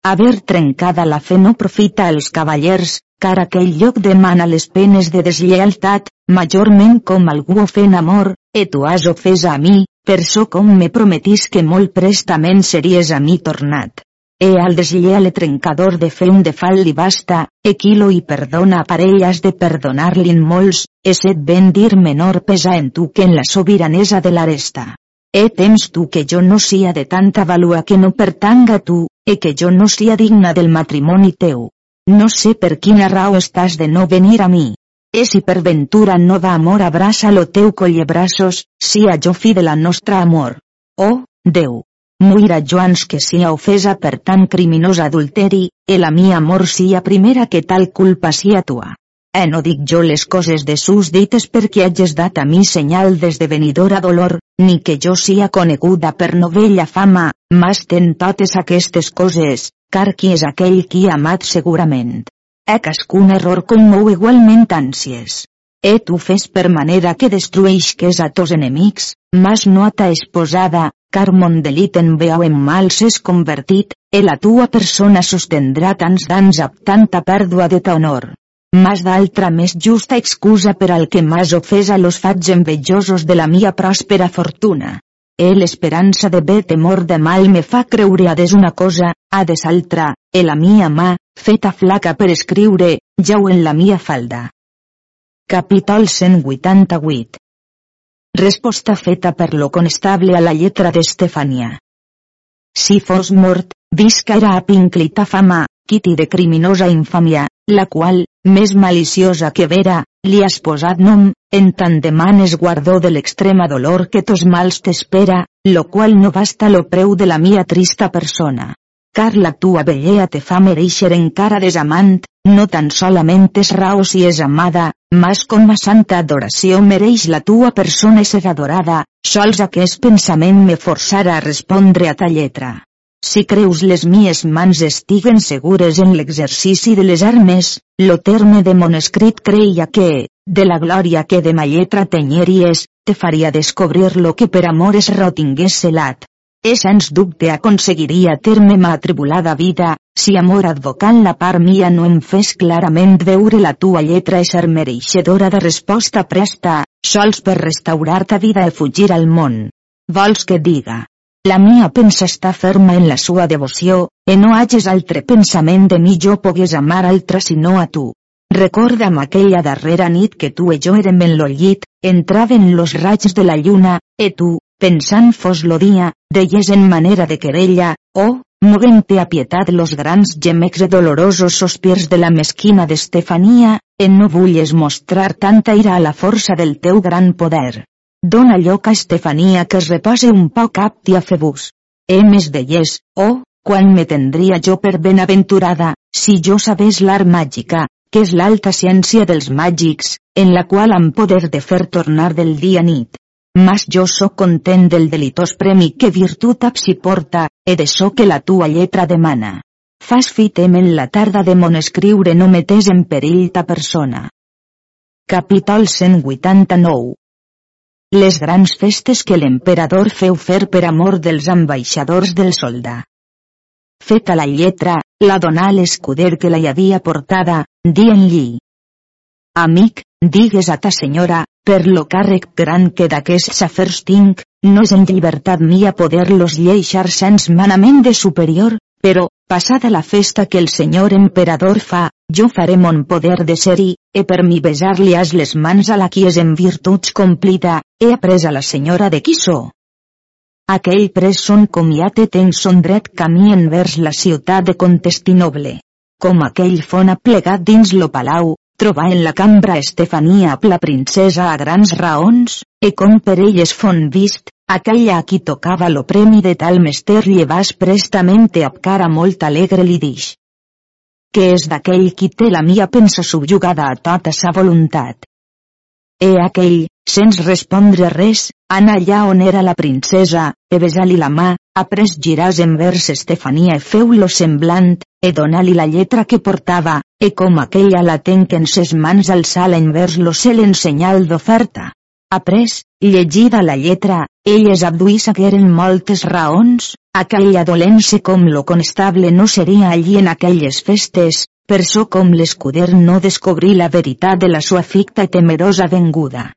Haver trencada la fe no profita als cavallers, car aquell lloc demana les penes de desllealtat, majorment com algú ofèn amor, e tu has ofès a mi, per so com me prometis que molt prestament series a mi tornat. E al deslleale trencador de fe un de fal li basta, e quilo i perdona a has de perdonar-li'n molts, e set ben dir menor pesa en tu que en la sobiranesa de l'aresta. E temps tu que jo no sia de tanta valua que no pertanga tu, e que jo no sia digna del matrimoni teu. No sé per quina raó estàs de no venir a mi. E si per ventura no va amor abraça lo teu collebraços, sia jo fi de la nostra amor. Oh, Déu! Muira Joans que sia ofesa per tan criminós adulteri, e la mi amor sia primera que tal culpa sia tua. E no dic jo les coses de sus dites perquè hages dat a mi senyal d'esdevenidora dolor, ni que jo sia coneguda per novella fama, mas ten totes aquestes coses, car qui és aquell qui ha amat segurament. E cascun error mou igualment ànsies. E tu fes per manera que destrueix que és a tos enemics, mas no a ta esposada, car mon delit en veu en mal s'és convertit, e la tua persona sostendrà tants dans ab tanta pèrdua de ta honor. Mas d'altra més justa excusa per al que m'has ofès a los fats envejosos de la mia pròspera fortuna. El esperança de bé temor de mal me fa creure ades una cosa, ades altra, e la mia mà, feta flaca per escriure, jau en la mia falda. Capítol 188 Resposta feta per lo constable a la lletra d'Estefania. Si fos mort, visca era a pinclita fama, quiti de criminosa infàmia, la qual, més maliciosa que vera, li has posat nom, en tant demanes guardó de l'extrema dolor que tos mals t'espera, lo qual no basta lo preu de la mia trista persona. Car la tua bellea te fa mereixer encara desamant, no tan solament és rao si és amada, mas com a santa adoració mereix la tua persona ser adorada, sols aquest pensament me forçara a respondre a ta lletra. Si creus les mies mans estiguen segures en l'exercici de les armes, lo terme de mon escrit creia que, de la glòria que de ma lletra tenyeries, te faria descobrir lo que per amor es rotingués celat. E sens dubte aconseguiria terme ma atribulada vida, si amor advocant la part mia no em fes clarament veure la tua lletra ser mereixedora de resposta presta, sols per restaurar ta vida e fugir al món. Vols que diga? La mia pensa està ferma en la sua devoció, e no hages altre pensament de mi jo pogués amar altra sinó a tu. Recorda'm aquella darrera nit que tu e jo érem en lo llit, entraven los raigs de la lluna, e tu, pensant fos lo dia, deies en manera de querella, oh, movent-te a pietat los grans gemecs e dolorosos sospirs de la mesquina d'Estefania, en no vulles mostrar tanta ira a la força del teu gran poder. Dona lloc a Estefania que es repose un poc apti a Febus. Emes deies, oh, quan me tendria jo per benaventurada, si jo sabés l'art màgica, que és l'alta ciència dels màgics, en la qual am poder de fer tornar del dia nit. Mas jo sóc content del delitós premi que virtut absi porta, e de so que la tua lletra demana. Fas fitem en la tarda de mon escriure no metés en perill ta persona. Capítol 189 les grans festes que l'emperador feu fer per amor dels ambaixadors del solda. Feta la lletra, la donà l'escuder que la hi havia portada, dient-li. Amic, digues a ta senyora, per lo càrrec gran que d'aquests afers tinc, no és en llibertat mia poder-los lleixar sens manament de superior, però, passada la festa que el senyor emperador fa, jo faré mon poder de ser-hi, e per mi besar-li has les mans a la qui és en virtuts complida, he après a la senyora de qui so. Aquell pres son comiat e ten son dret camí envers la ciutat de Contestinoble. Com aquell fon aplegat dins lo palau, trobar en la cambra Estefania la princesa a grans raons, e com per elles fon vist, aquella a qui tocava lo premi de tal mester llevas prestamente ab cara molt alegre li dix. Que és d'aquell qui té la mia pensa subjugada a tota sa voluntat. E aquell, sens respondre res, anà allà on era la princesa, e besar-li la mà, après giràs envers Estefania e feu-lo semblant, e donar-li la lletra que portava, e com aquella la tenc en ses mans alçà-la envers lo cel en senyal d'oferta. Après, llegida la lletra, elles abduïssagueren moltes raons, aquella dolència com lo constable no seria allí en aquelles festes, per so com l'escuder no descobrí la veritat de la sua ficta i temerosa venguda.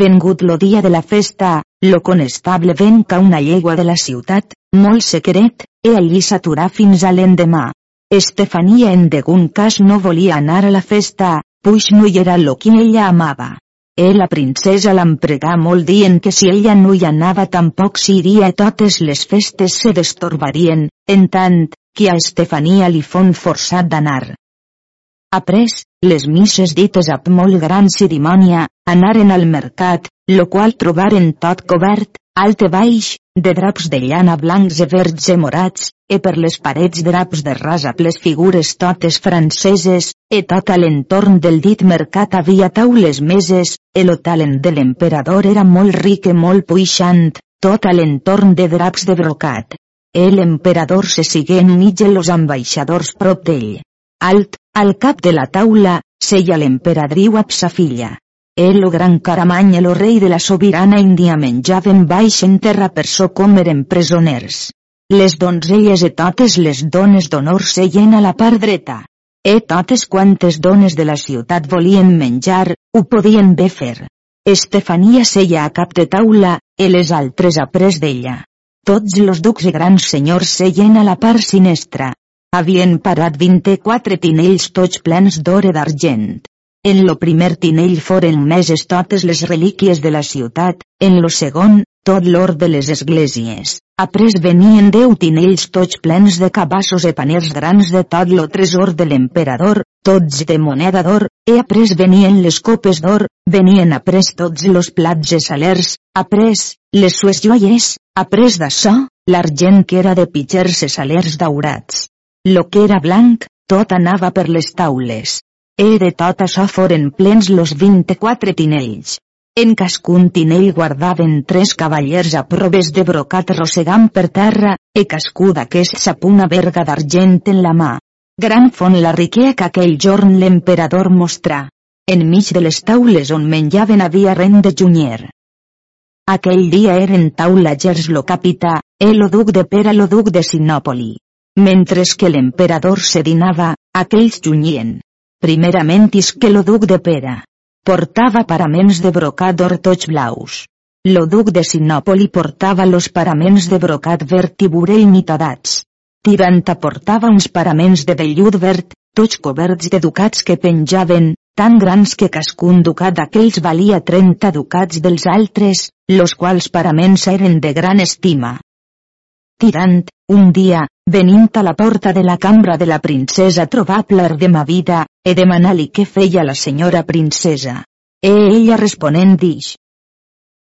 Vengut lo dia de la festa, lo conestable venca una llegua de la ciutat, molt secret, e allí s'aturà fins a l'endemà. Estefania en degun cas no volia anar a la festa, puix no hi era lo que ella amava. E la princesa l'empregà molt dient que si ella no hi anava tampoc s'iria a totes les festes se destorbarien, en tant, que a Estefania li fon forçat d'anar. Après, les misses dites amb molt gran cerimònia, anaren al mercat, lo qual trobaren tot cobert, alt i baix, de draps de llana blancs i verds i morats, e per les parets draps de rasa les figures totes franceses, e tot a l'entorn del dit mercat havia taules meses, el talent de l'emperador era molt ric i molt puixant, tot a l'entorn de draps de brocat. El emperador se sigué enmig los ambaixadors prop d'ell. Alt, al cap de la taula, seia l'emperadriu amb sa filla. El lo gran caramany el rei de la sobirana índia menjaven baix en terra per so com eren presoners. Les donzelles e totes les dones d'honor seien a la part dreta. E totes quantes dones de la ciutat volien menjar, ho podien bé fer. Estefania seia a cap de taula, e les altres a pres d'ella. Tots los ducs i grans senyors seien a la part sinestra, Havien parat 24 tinells tots plens d'or i d'argent. En lo primer tinell foren meses totes les relíquies de la ciutat, en lo segon, tot l'or de les esglésies. Après venien deu tinells tots plens de cabassos i paners grans de tot lo tresor de l'emperador, tots de moneda d'or, e après venien les copes d'or, venien après tots los plats i salers, après, les sues joies, après d'açò, l'argent que era de pitxers i salers daurats. Lo que era blanc, tot anava per les taules. E de tot això foren plens los 24 tinells. En cascun tinell guardaven tres cavallers a proves de brocat rossegant per terra, e cascú d'aquests sap una verga d'argent en la mà. Gran font la riquea que aquell jorn l'emperador mostrà. Enmig de les taules on menjaven havia ren de junyer. Aquell dia eren taula gers lo capità, el lo duc de Pera lo duc de Sinòpoli. Mentre que l'emperador se dinava, aquells junyien. Primerament is que lo duc de Pera. Portava paraments de brocat d'or tots blaus. Lo duc de Sinòpoli portava los paraments de brocat verd i burell mitadats. Tiranta portava uns paraments de vellut verd, tots coberts de ducats que penjaven, tan grans que cascun ducat d'aquells valia 30 ducats dels altres, los quals paraments eren de gran estima. Tirant, un dia, venint a la porta de la cambra de la princesa trobable de ma vida, e demanar-li què feia la senyora princesa. E ella responent dix.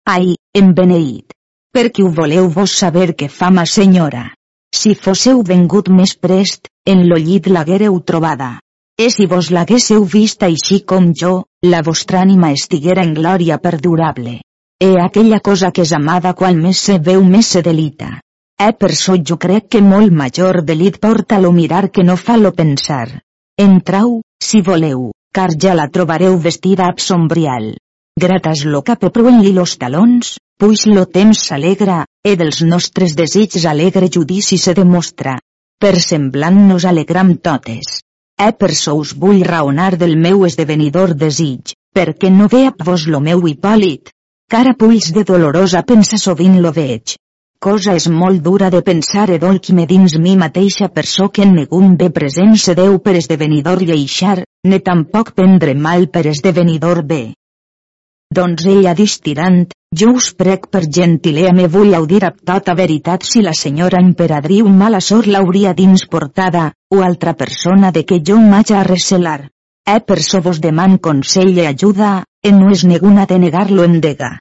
Ai, em beneït. Per qui ho voleu vos saber què fa ma senyora? Si fosseu vengut més prest, en lo llit l'haguereu trobada. E si vos l'haguésseu vist així com jo, la vostra ànima estiguera en glòria perdurable. E aquella cosa que és amada qual més se veu més se delita. Eh per so jo crec que molt major delit porta lo mirar que no fa lo pensar. Entrau, si voleu, car ja la trobareu vestida ab sombrial. Gratas lo cap e pruen-li los talons, puix lo temps s'alegra, e dels nostres desitjs alegre judici se demostra. Per semblant nos alegram totes. Eh per so us vull raonar del meu esdevenidor desig, perquè no ve vos lo meu hipòlit. Cara pulls de dolorosa pensa sovint lo veig, cosa és molt dura de pensar e dolc-me dins mi mateixa per so que en negun ve present se deu per esdevenidor lleixar, ne tampoc prendre mal per esdevenidor bé. Doncs ella distirant, jo us prec per gentilea me vull audir amb tota veritat si la senyora emperadriu mala sort l'hauria dins portada, o altra persona de que jo m'haja a recelar. eh per so vos deman consell i ajuda, e no és neguna de negar-lo en dega.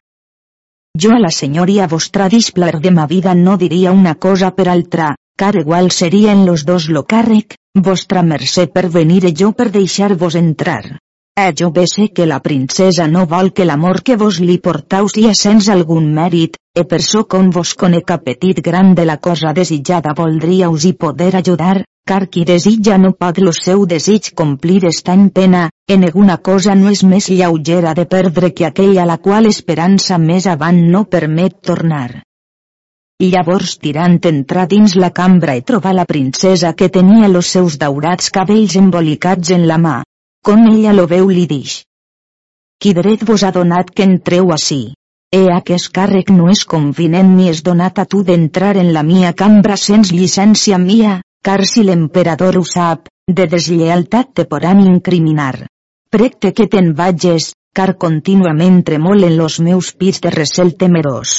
Jo a la senyoria vostra displar de ma vida no diria una cosa per altra, car igual seria en los dos lo càrrec, vostra mercè per venir e jo per deixar-vos entrar. Eh jo bé sé que la princesa no vol que l'amor que vos li portau sia sens algun mèrit, e per so com vos conec apetit gran de la cosa desitjada voldríaus i poder ajudar, car qui desitja no pot lo seu desig complir està en pena, en alguna cosa no és més lleugera de perdre que aquella la qual esperança més avant no permet tornar. Llavors tirant entrar dins la cambra i trobar la princesa que tenia los seus daurats cabells embolicats en la mà, com ella lo veu li dix. Qui dret vos ha donat que entreu ací? E aquest càrrec no és convinent ni és donat a tu d'entrar en la mia cambra sens llicència mia, car si l'emperador ho sap, de desllealtat te poran incriminar. Precte que te'n vages, car contínuament tremolen los meus pits de recel temerós.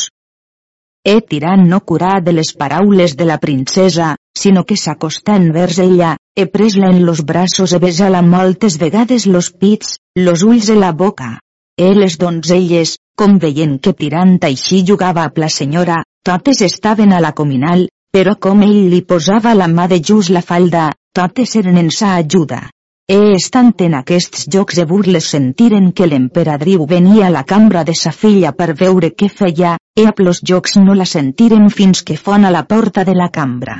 E tirant no curar de les paraules de la princesa, sinó que s'acostà envers ella, he pres-la en los braços e besar-la moltes vegades los pits, los ulls e la boca. E les donzelles, com veient que tirant així jugava a la senyora, totes estaven a la cominal, però com ell li posava la mà de just la falda, totes eren en sa ajuda. E estant en aquests jocs de burles sentiren que l'emperadriu venia a la cambra de sa filla per veure què feia, e a plos jocs no la sentiren fins que fon a la porta de la cambra.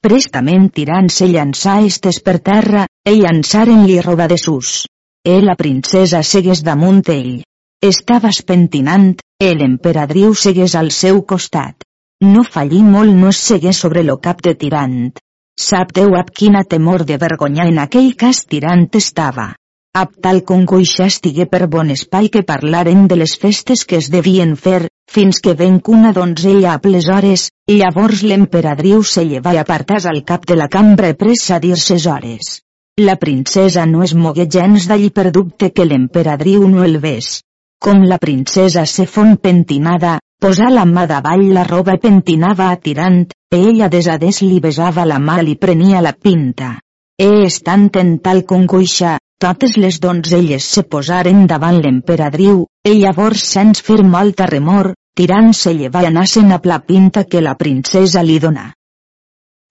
Prestament tirant-se llançar estes per terra, e llançaren-li roba de sus. E la princesa segués damunt ell. Estava espentinant, e l'emperadriu segués al seu costat. No fallí molt no es segué sobre lo cap de tirant. Sap Déu ab quina temor de vergonya en aquell cas tirant estava. Ab tal congoixa estigué per bon espai que parlaren de les festes que es devien fer, fins que venc una donzella a ples hores, llavors l'emperadriu se lleva i apartàs al cap de la cambra i pres a dir ses hores. La princesa no es mogué gens d'allí per dubte que l'emperadriu no el ves. Com la princesa se fon pentinada, posà la mà davall la roba i pentinava a tirant, ella desades li besava la mà li prenia la pinta. E estant en tal congoixa, totes les donzelles se posaren davant l'emperadriu, e llavors sens fer molta remor, tirant se llevar i anassen a la pinta que la princesa li dona.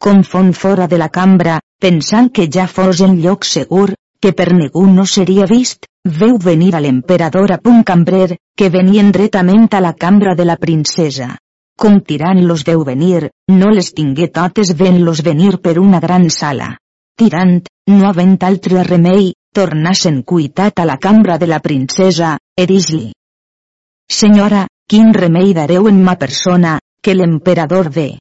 Com fon fora de la cambra, pensant que ja fos en lloc segur, que per ningú no seria vist, veu venir a l'emperador a punt cambrer, que venien dretament a la cambra de la princesa. Com tirant-los veu venir, no les tingué totes ven-los venir per una gran sala. Tirant, no havent altre remei, tornassen cuitat a la cambra de la princesa, e dis-li. Senyora, quin remei dareu en ma persona, que l'emperador ve?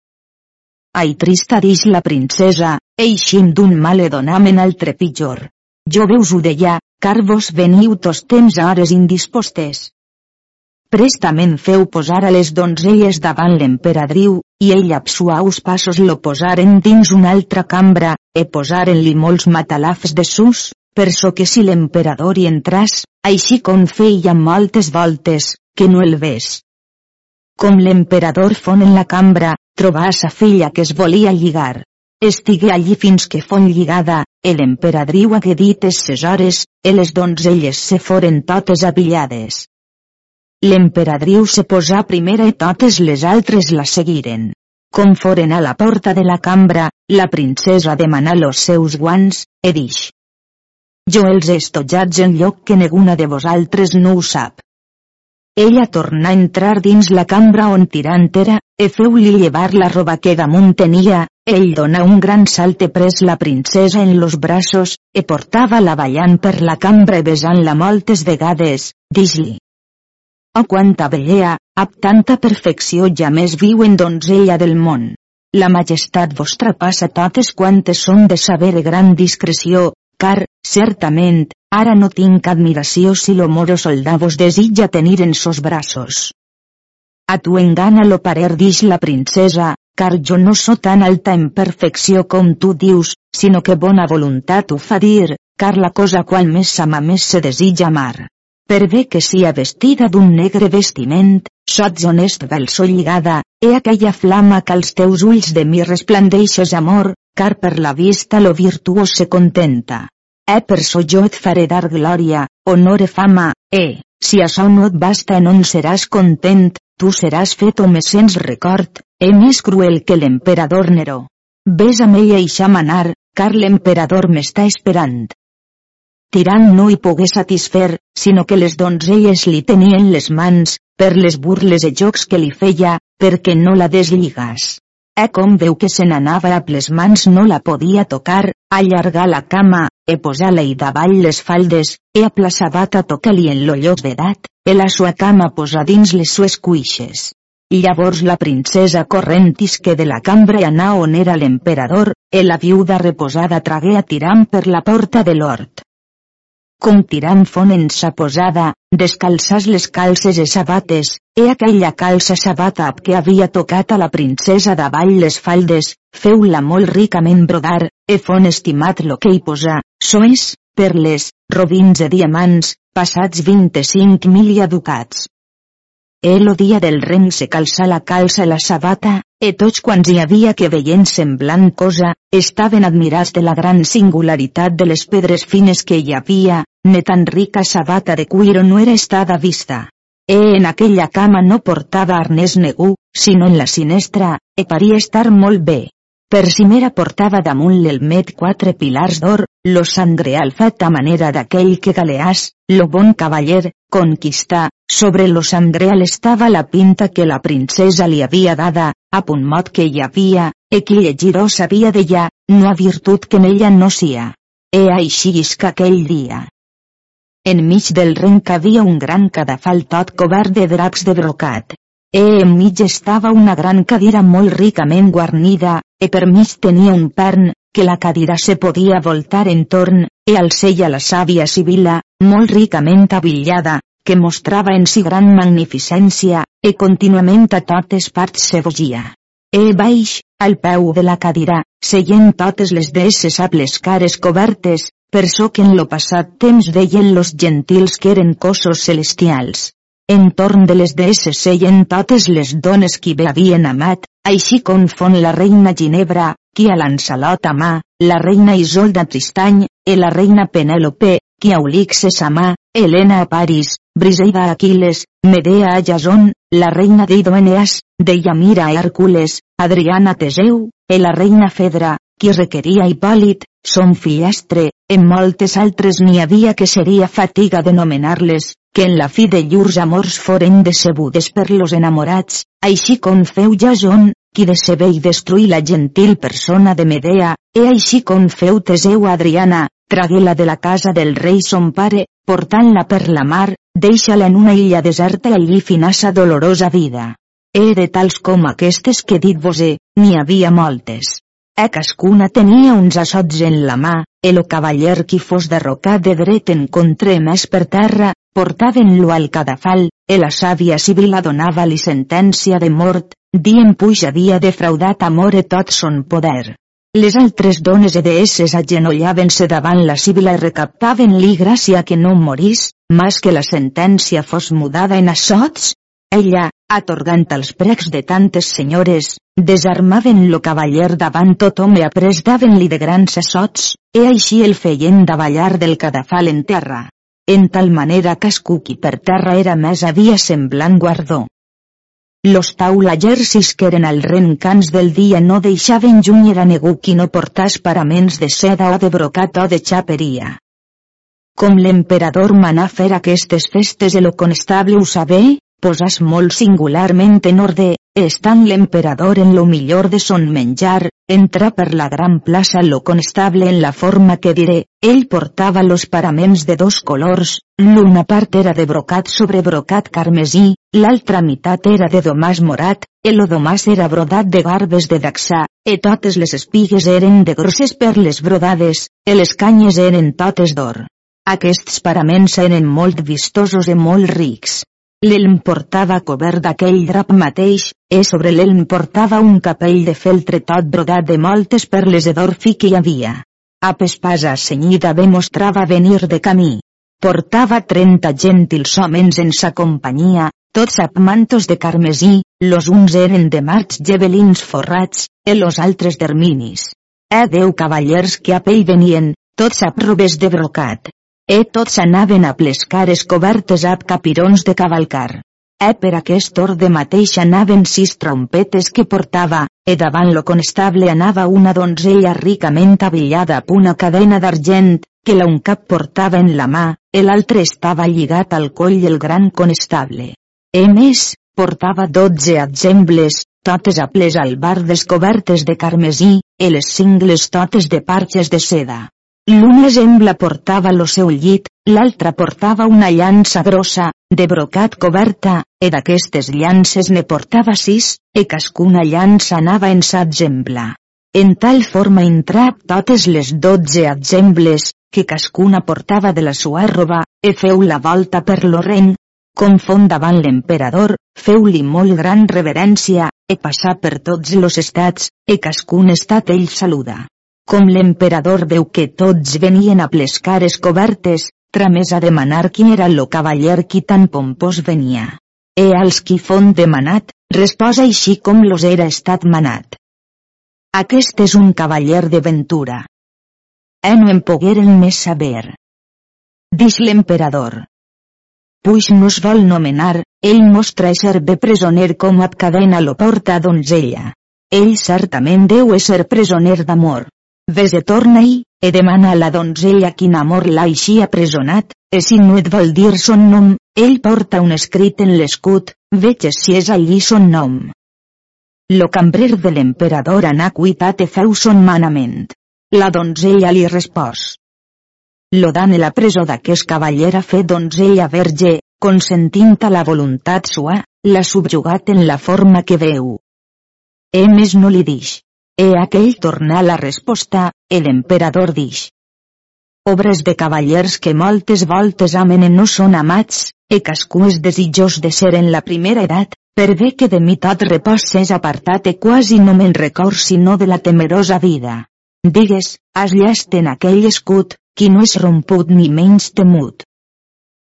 Ai trista dix la princesa, eixim d'un mal e donamen altre pitjor. Jo veus ho deia, car vos veniu tos temps a hores indispostes. Prestament feu posar a les donzelles davant l'emperadriu, i ell amb suaus passos lo posaren dins una altra cambra, e posaren-li molts matalafs de sus, per so que si l'emperador hi entràs, així com feia moltes voltes, que no el ves. Com l'emperador fon en la cambra, trobà sa filla que es volia lligar. Estigué allí fins que fon lligada, e l'emperadriu hagué dit ses hores, e les donzelles se foren totes avillades. L'emperadriu se posà primera i totes les altres la seguiren. Com foren a la porta de la cambra, la princesa demanà los seus guants, e dix. Jo els he estojats en lloc que neguna de vosaltres no ho sap. Ella tornà a entrar dins la cambra on tirant era, e feu-li llevar la roba que damunt tenia, ell dona un gran salt e pres la princesa en los braços, e portava-la ballant per la cambra i besant-la moltes vegades, dix-li. Oh quanta bellea, amb tanta perfecció ja més viu en donzella del món. La majestat vostra passa totes quantes són de saber gran discreció, car, certament, ara no tinc admiració si lo moro soldà vos desitja tenir en sos braços. A tu engana lo parer dix la princesa, car jo no so tan alta en perfecció com tu dius, sinó que bona voluntat ho fa dir, car la cosa qual més s'ama més se desitja amar. Per bé que sia vestida d'un negre vestiment, sots honest vel so lligada, he aquella flama que als teus ulls de mi resplandeixes amor, car per la vista lo virtuós se contenta. Eh per so jo et faré dar glòria, honor e fama, eh, si això no et basta non seràs content, tu seràs fet o me sents record, eh més cruel que l'emperador Neró. Ves amb ella i manar, car l'emperador m'està esperant. Tirant no hi pogué satisfer, sinó que les donzelles li tenien les mans, per les burles i jocs que li feia, perquè no la deslligas. E com veu que se n'anava a les mans no la podia tocar, allargar la cama, e posar-li davall les faldes, e a plaçabat a tocar-li en lo lloc d'edat, e la sua cama posar dins les sues cuixes. Llavors la princesa correntis que de la cambra anà on era l'emperador, e la viuda reposada tragué a Tiram per la porta de l'hort. Com Tiram fon en sa posada, descalçàs les calces e sabates, e aquella calça sabata que havia tocat a la princesa davall les faldes, feu-la molt ricament brodar, e fon estimat lo que hi posa, soes, perles, robins e diamants, passats 25 mil ducats. El dia del rem se calça la calça la sabata, e tots quants hi havia que veient semblant cosa, estaven admirats de la gran singularitat de les pedres fines que hi havia, ne tan rica sabata de cuiro no era estada vista. E en aquella cama no portava arnès negú, sinó en la sinestra, e paria estar molt bé. Per cimera portava damunt l'elmet quatre pilars d'or, lo sangreal fet a manera d'aquell que galeàs, lo bon cavaller, conquistà, sobre lo sangreal estava la pinta que la princesa li havia dada, a punt mot que hi havia, e qui llegiró sabia d'ella, no ha virtut que en ella no sia. E així que aquell dia. Enmig del renc havia un gran cadafal tot cobert de draps de brocat. E enmig estava una gran cadira molt ricament guarnida, e per mig tenia un pern, que la cadira se podia voltar en torn, e al sella la sàvia Sibila, molt ricament avillada, que mostrava en si gran magnificència, e contínuament a totes parts se vogia. E baix, al peu de la cadira, seient totes les deesses amb les cares cobertes, per so que en lo passat temps deien los gentils que eren cossos celestials. Entorn de les deesses seien totes les dones qui bé havien amat, així confon la reina Ginebra, qui a Lancelot amà, la reina Isolda Tristany, e la reina Penèlope, qui a Ulixes amà, Helena a Paris, Briseida a Aquiles, Medea a Jason, la reina d'Idoeneas, Yamira a Hércules, Adriana a Teseu, e la reina Fedra, qui requeria Hipòlit, son fillastre, en moltes altres n'hi havia que seria fatiga de nomenar-les, que en la fi de llurs amors foren decebudes per los enamorats, així com feu Jason, qui decebé i destruí la gentil persona de Medea, e així com feu Teseu Adriana, tragué-la de la casa del rei son pare, portant-la per la mar, deixa-la en una illa deserta i allí finassa dolorosa vida. E de tals com aquestes que dit vos n'hi havia moltes. E cascuna tenia uns assots en la mà, el cavaller qui fos derrocat de dret en contra més per terra, portaven-lo al cadafal, e la sàvia Sibila donava-li sentència de mort, dient puix havia defraudat amor e tot son poder. Les altres dones e deesses agenollaven-se davant la Sibila i recaptaven-li gràcia que no morís, mas que la sentència fos mudada en assots? Ella, atorgant els precs de tantes senyores, desarmaven lo cavaller davant tot home après daven-li de grans assots, e així el feien davallar del cadafal en terra en tal manera cascú qui per terra era més havia semblant guardó. Los taulagers que eren al rencans del dia no deixaven juny era negu qui no portàs paraments de seda o de brocat o de xaperia. Com l'emperador manà fer aquestes festes el conestable ho sabé, posàs molt singularment en orde, estant l'emperador en lo millor de son menjar, entra per la gran plaça lo constable en la forma que diré, ell portava los paraments de dos colors, l'una part era de brocat sobre brocat carmesí, l'altra meitat era de domàs morat, el domàs era brodat de garbes de daxà, e totes les espigues eren de grosses perles brodades, e les canyes eren totes d'or. Aquests paraments eren molt vistosos i molt rics. L'elm portava cobert d'aquell drap mateix, e sobre l'elm portava un capell de feltre tot brodat de moltes perles de d'orfi que hi havia. A pespasa senyida bé mostrava venir de camí. Portava trenta gentils homes en sa companyia, tots amb mantos de carmesí, los uns eren de marcs gebelins forrats, e los altres d'erminis. E deu cavallers que a pell venien, tots ap robes de brocat. E tots anaven a plescar es cobertes ap capirons de cavalcar. E per aquest orde mateix anaven sis trompetes que portava, e davant lo constable anava una donzella ricament avillada amb una cadena d'argent, que la un cap portava en la mà, e l'altre estava lligat al coll del gran constable. E més, portava dotze exemples, totes a ples albardes cobertes de carmesí, e les cingles totes de parxes de seda. L'una sembla portava lo seu llit, l'altra portava una llança grossa, de brocat coberta, e d'aquestes llances ne portava sis, e cascuna llança anava en sa exemple. En tal forma intrap totes les dotze exemples, que cascuna portava de la sua roba, e feu la volta per l'orren, com font davant l'emperador, feu-li molt gran reverència, e passar per tots los estats, e cascun estat ell saluda. Com l'emperador veu que tots venien a plescar cobertes, tramés a demanar qui era lo cavaller qui tan pompós venia. E als qui font demanat, resposa així com los era estat manat. Aquest és un cavaller de ventura. E no em pogueren més saber. Dix l'emperador puix nos vol nomenar, ell mostra ser bé presoner com a cadena lo porta donzella. Ell certament deu ser presoner d'amor. Ves e torna-hi, e demana a la donzella quin amor l'ha així apresonat, e si no et vol dir son nom, ell porta un escrit en l'escut, veges si és allí son nom. Lo cambrer de l'emperador anà cuitat e feu son manament. La donzella li respòs lo dan a la presó d'aquest cavaller a fer donzella verge, consentint a la voluntat sua, la subjugat en la forma que veu. E més no li dix. E aquell torna la resposta, e l'emperador dix. Obres de cavallers que moltes voltes amen no són amats, e cascú és desitjós de ser en la primera edat, per bé que de mi tot repòs s'és apartat e quasi no me'n record sinó de la temerosa vida. Digues, has llest en aquell escut, qui no és romput ni menys temut.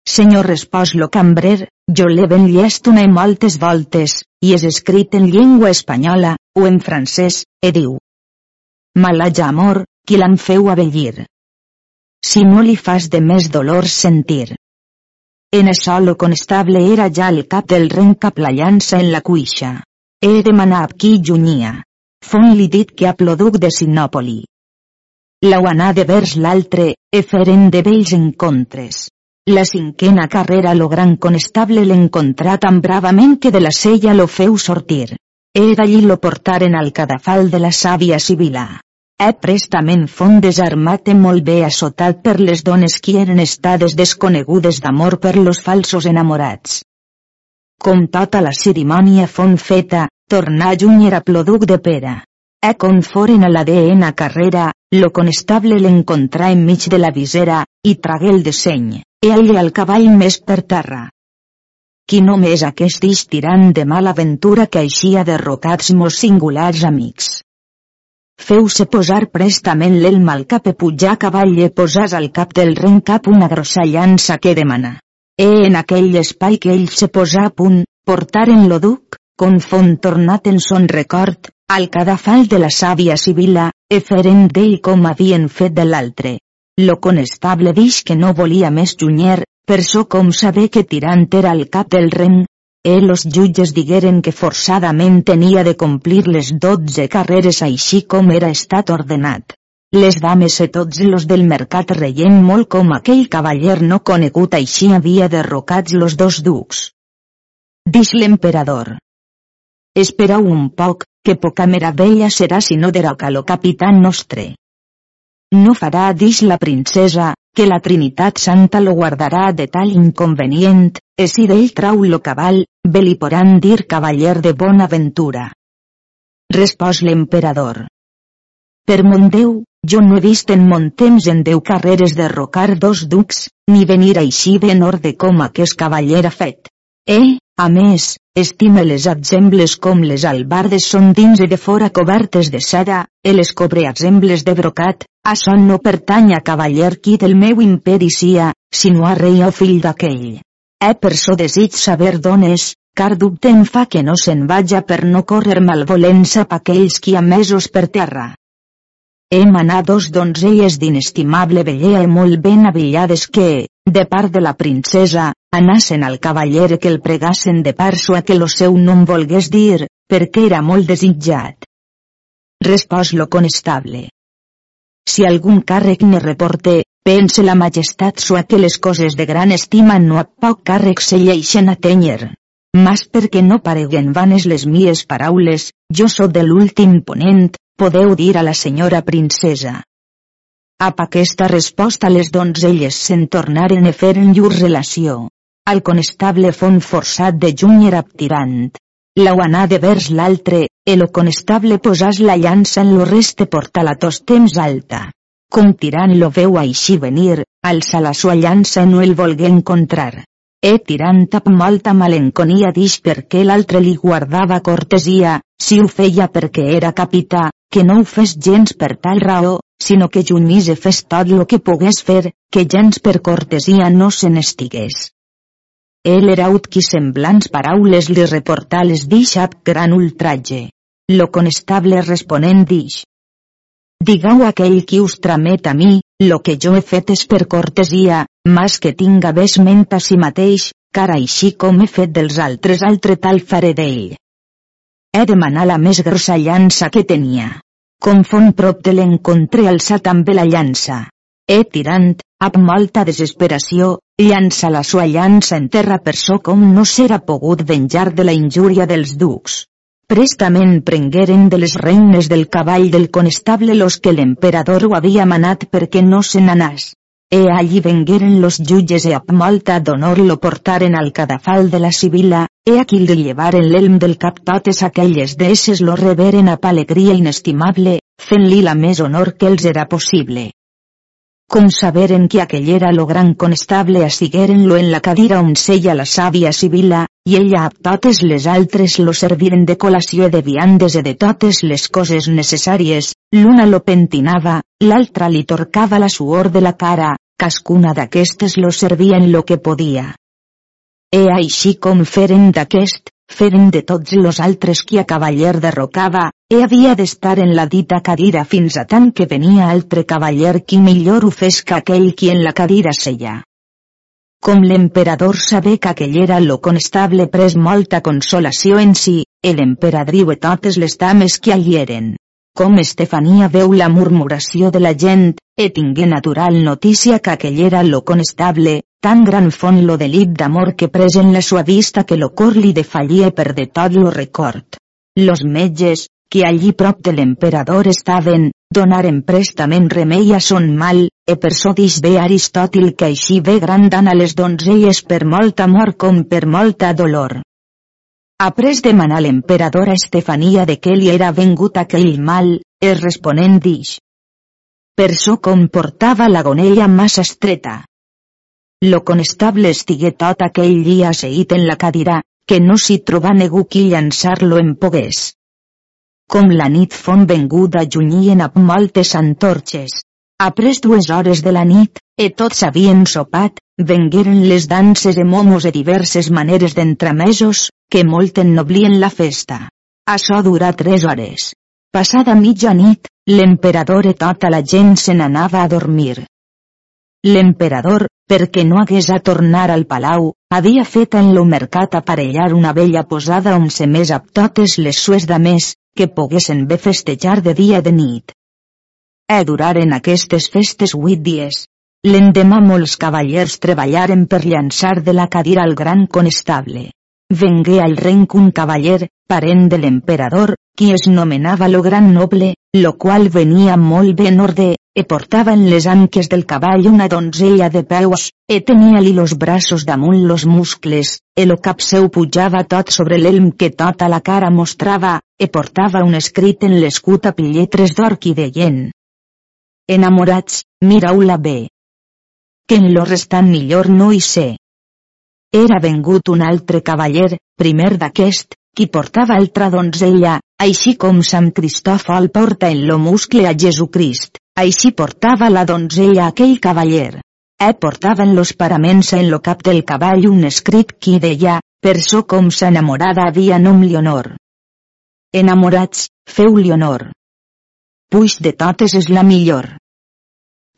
Senyor respòs lo cambrer, jo l'he ben llest una i moltes voltes, i és escrit en llengua espanyola, o en francès, e diu. Malaja amor, qui l'en feu abellir. Si no li fas de més dolors sentir. En això lo constable era ja el cap del ren cap la llança en la cuixa. He demanat qui llunyia. Fon li dit que a de Sinòpoli anà de vers l'altre, e feren de vells encontres. La cinquena carrera lo gran conestable l'encontrà tan bravament que de la sella lo feu sortir. E d'allí lo portaren al cadafal de la sàvia Sibila. E prestament fon desarmat i molt bé assotat per les dones qui eren estades desconegudes d'amor per los falsos enamorats. Com tota la cerimònia fon feta, tornà juny era ploduc de pera. E con foren a la DN carrera, lo conestable l'encontrà enmig de la visera, i tragué el disseny, e allà al cavall més per terra. Qui només aquest ix tirant de mala ventura que eixia derrocats mos singulars amics. Feu-se posar prestament l'elm al cap e pujar cavall e posàs al cap del ren cap una grossa llança que demana. E en aquell espai que ell se posà a punt, portaren lo duc, con font tornat en son record, al cadafal de la sàvia Sibila, e feren d'ell com havien fet de l'altre. Lo conestable dix que no volia més junyer, per so com saber que tirant era al cap del ren, e los jutges digueren que forçadament tenia de complir les dotze carreres així com era estat ordenat. Les dames e tots los del mercat reien molt com aquell cavaller no conegut així havia derrocats los dos ducs. Dix l'emperador. Esperau un poc, que poca meravella serà si no deroca lo capitán nostre. No farà dix la princesa, que la Trinitat Santa lo guardarà de tal inconvenient, e si d'ell trau lo cabal, ve li poran dir cavaller de bona ventura. Respòs l'emperador. Per mon Déu, jo no he vist en mon temps en deu carreres derrocar dos ducs, ni venir així ben orde com aquest cavaller ha fet. Eh, a més, estime les exemples com les albardes són dins i de fora cobertes de seda, e les cobreexembles de brocat, això no pertany a cavaller qui del meu imperi sia, sinó a rei o fill d'aquell. E per so desig saber d'on és, car dubte em fa que no se'n vaja per no córrer malvolença pa aquells qui mesos per terra. Hem anat dos donzelles d'inestimable bellea i molt ben avillades que, de part de la princesa, anassen al cavaller que el pregassen de a que lo seu nom volgués dir, perquè era molt desitjat. Respòs lo conestable. Si algun càrrec ne reporte, pense la majestat sua que les coses de gran estima no a poc càrrec se lleixen a tenyer. Mas perquè no pareguen vanes les mies paraules, jo sóc de l'últim ponent, podeu dir a la senyora princesa. Ap aquesta resposta les donzelles se'n tornaren a fer en llur relació. El conestable fon forçat de junyer aptirant. La anà de vers l'altre, el conestable posàs la llança en lo reste porta la tos temps alta. Com tirant lo veu així venir, alça la sua llança no el volgué encontrar. E tirant amb molta malenconia dix perquè l'altre li guardava cortesia, si ho feia perquè era capità, que no ho fes gens per tal raó, sinó que junyís fes tot lo que pogués fer, que gens per cortesia no se n'estigués. El eraut qui semblants paraules li reportà les dix gran ultratge. Lo conestable responent dix. Digau aquell qui us tramet a mi, lo que jo he fet és per cortesia, mas que tinga ment a si mateix, car així com he fet dels altres altre tal faré d'ell. He demanat la més grossa llança que tenia. Com fon prop de l'encontre alçar també la llança. E tirant, amb molta desesperació, llança la sua llança en terra per so com no s'era pogut venjar de la injúria dels ducs. Prestament prengueren de les reines del cavall del conestable los que l'emperador ho havia manat perquè no se n'anàs. E allí vengueren los jutges e amb molta d'honor lo portaren al cadafal de la Sibila, e aquí li llevaren l'elm del cap totes aquelles deesses lo reveren a alegria inestimable, fent-li la més honor que els era possible com saberen que aquell era lo gran conestable assigueren-lo en la cadira on seia la sàvia Sibila, i ella a totes les altres lo serviren de col·lació de viandes i de totes les coses necessàries, l'una lo pentinava, l'altra li torcava la suor de la cara, cascuna d'aquestes lo servia en lo que podia. E així com feren d'aquest, feren de tots los altres qui a cavaller derrocava, e havia d'estar en la dita cadira fins a tant que venia altre cavaller qui millor ho fes que aquell qui en la cadira seia. Com l'emperador sabé que aquell era lo conestable pres molta consolació en si, l'emperadriu e totes les dames que allí eren. Com Estefania veu la murmuració de la gent, e tingué natural notícia que aquell era lo conestable, Tan gran fon lo delit d'amor que presen la sua vista que lo cor li defallia per de tot lo record. Los metges, que allí prop de l'emperador estaven, donaren prestament remei a son mal, e per so dix ve Aristòtil que així ve gran dan a les donzelles per molt amor com per molta dolor. Après demanar l'emperador a Estefania de què li era vengut aquell mal, es responent dix. Per so comportava la gonella massa estreta, lo conestable estigué tot aquell dia seït en la cadira, que no s'hi trobà ningú qui llançar-lo en pogués. Com la nit fon venguda junyien amb moltes antorxes. Après dues hores de la nit, e tots havien sopat, vengueren les danses e momos e diverses maneres d'entremesos, que molt ennoblien la festa. Això durà tres hores. Passada mitja nit, l'emperador e tota la gent se n'anava a dormir. L'emperador, perquè no hagués a tornar al palau, havia fet en lo mercat aparellar una vella posada on se més amb totes les sues dames, que poguessin bé festejar de dia de nit. E duraren aquestes festes huit dies. L'endemà molts cavallers treballaren per llançar de la cadira al gran conestable. Vengué al renc un cavaller, parent de l'emperador, qui es nomenava lo gran noble, lo qual venia molt ben orde, e portava en les anques del cavall una donzella de peus, e tenia-li los braços damunt los muscles, e lo cap seu pujava tot sobre l'elm que tota la cara mostrava, e portava un escrit en l'escut a pilletres d'or qui deien. Enamorats, mirau-la bé. Que en lo restant millor no hi sé. Era vengut un altre cavaller, primer d'aquest, qui portava altra donzella, així com Sant Cristòfol porta en lo muscle a Jesucrist, així portava la donzella aquell cavaller. E portaven los paraments en lo cap del cavall un escrit qui deia, per so com s'enamorada havia nom Leonor. Enamorats, feu Leonor. puix de totes és la millor.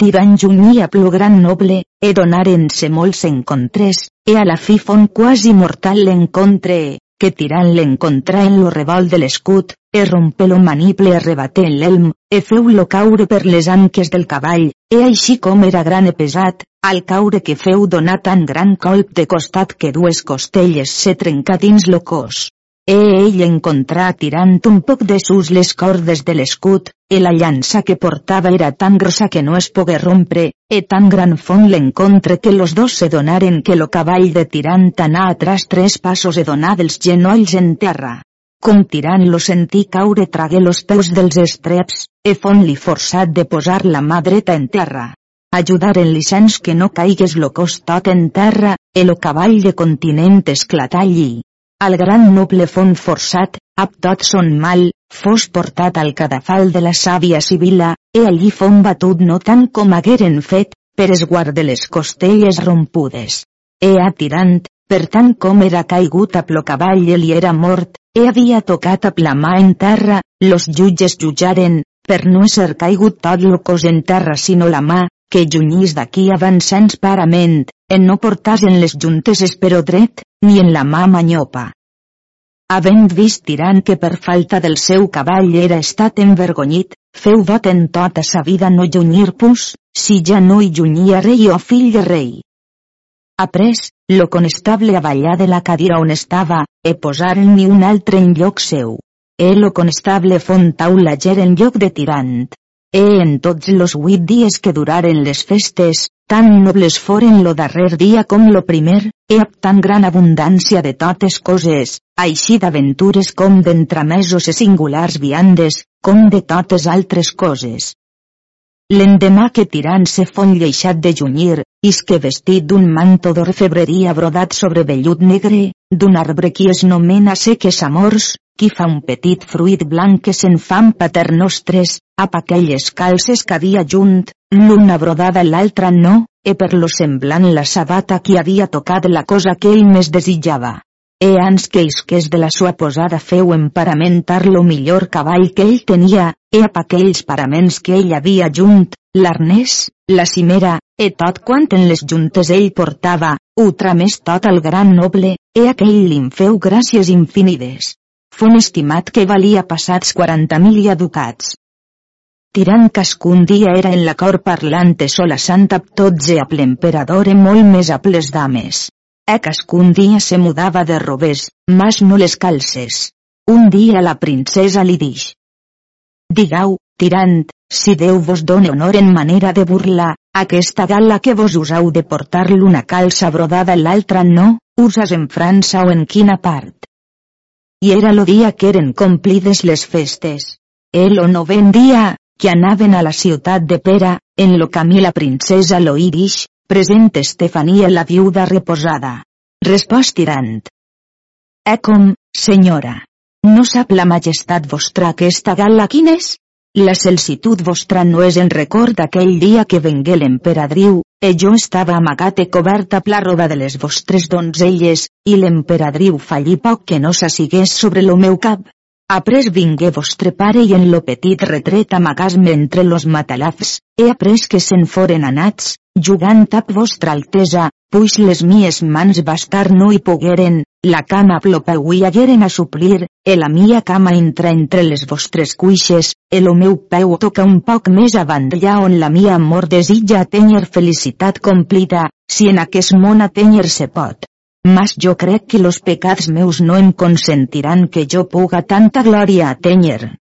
Tirant junyia plo gran noble, e donaren-se molts encontres, e a la fi fon quasi mortal l'encontre, que tirant l'encontrà en lo revolt de l'escut, e rompe lo maniple e rebate en l'elm, e feu-lo caure per les anques del cavall, e així com era gran e pesat, al caure que feu donar tan gran colp de costat que dues costelles se trencà dins lo cos. E ell encontrà tirant un poc de sus les cordes de l'escut, e la llança que portava era tan grossa que no es pogué rompre, e tan gran font l'encontre que los dos se donaren que lo cavall de tirant anà atrás tres passos e donà dels genolls en terra. Com tirant lo sentí caure tragué los peus dels estreps, e font li forçat de posar la mà dreta en terra. Ajudar en licens que no caigues lo costat en terra, e lo cavall de continent esclatà allí. Al gran noble font forçat, ab tot son mal, fos portat al cadafal de la sàvia Sibila, e allí fon batut no tant com hagueren fet, per esguard de les costelles rompudes. E atirant, per tant com era caigut a plo cavall i era mort, e havia tocat a la mà en terra, los jutges jutjaren, per no ser caigut tot lo cos en terra sinó la mà, que junyís d'aquí avançants parament, en no portàs en les juntes espero dret, ni en la mà manyopa. Havent vist tirant que per falta del seu cavall era estat envergonyit, feu vot en tota sa vida no junyir pus, si ja no hi junyia rei o fill de rei. Après, lo conestable avallà de la cadira on estava, e posaren-ni un altre en lloc seu. E lo conestable fon taula ger en lloc de tirant. E en tots los huit dies que duraren les festes, tan nobles foren lo darrer dia com lo primer, e amb tan gran abundància de totes coses, així d'aventures com d'entramesos e singulars viandes, com de totes altres coses. L'endemà que tirant se fon lleixat de junyir, isque vestit d'un manto d'orfebreria brodat sobre vellut negre, d'un arbre qui es nomena seques amors, qui fa un petit fruit blanc que se'n fan pater nostres, ap aquelles calces que havia junt, l'una brodada l'altra no, e per lo semblant la sabata qui havia tocat la cosa que ell més desitjava. E ans que isques de la sua posada feu emparamentar lo millor cavall que ell tenia, e ap aquells paraments que ell havia junt, l'arnès, la cimera, e tot quant en les juntes ell portava, ho tramés tot el gran noble, e aquell li'n feu gràcies infinides fon estimat que valia passats 40.000 ducats. Tirant cascun dia era en la cor parlante sola santa tots e a l'emperador e molt més a ples dames. E cascun dia se mudava de robes, mas no les calces. Un dia la princesa li dix. Digau, tirant, si Déu vos done honor en manera de burla, aquesta gala que vos usau de portar l'una calça brodada l'altra no, usas en França o en quina part i era lo dia que eren complides les festes. El o noven dia, que anaven a la ciutat de Pera, en lo camí la princesa lo irish, present Estefania la viuda reposada. Respost tirant. E com, senyora. No sap la majestat vostra aquesta gala quin és? La celsitud vostra no és en record d'aquell dia que vengué l'emperadriu, e jo estava amagat e coberta pla roba de les vostres donzelles, i l'emperadriu fallí poc que no s'assigués sobre lo meu cap. Après vingué vostre pare i en lo petit retret amagas-me entre los matalafs, he après que se'n foren anats, jugant ap vostra altesa, puix les mies mans bastar no hi pogueren, la cama plopauiagueren a suplir, e la mia cama entra entre les vostres cuixes, el o meu peu toca un poc més avant allà on la mia amor desitja atenyer felicitat complida, si en aquest món atenyer se pot. Mas jo crec que los pecats meus no em consentiran que jo puga tanta glòria atenyer.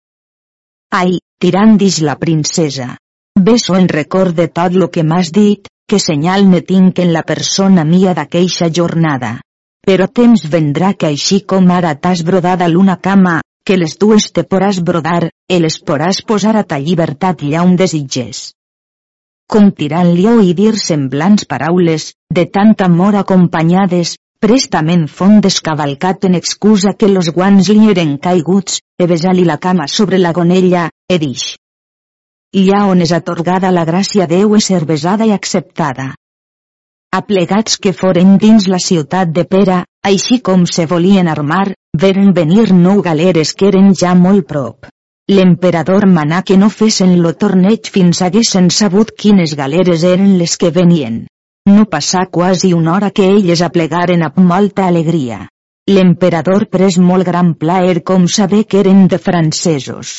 Ai, tirant dix la princesa. Beso en record de tot lo que m'has dit, que senyal ne tinc en la persona mia d'aqueixa jornada. Però temps vendrà que així com ara t'has brodada l'una cama, que les dues te poràs brodar, i les poràs posar a ta llibertat allà on desitges. Com tirant-li i dir semblants paraules, de tant amor acompanyades, prestament font descavalcat en excusa que los guants li eren caiguts, e besar-li la cama sobre la gonella, e dix ha on és atorgada la gràcia Déu és cervesada i acceptada. Aplegats que foren dins la ciutat de Pera, així com se volien armar, veren venir nou galeres que eren ja molt prop. L'emperador manà que no fessin lo torneig fins haguessin sabut quines galeres eren les que venien. No passà quasi una hora que elles aplegaren amb molta alegria. L'emperador pres molt gran plaer com saber que eren de francesos.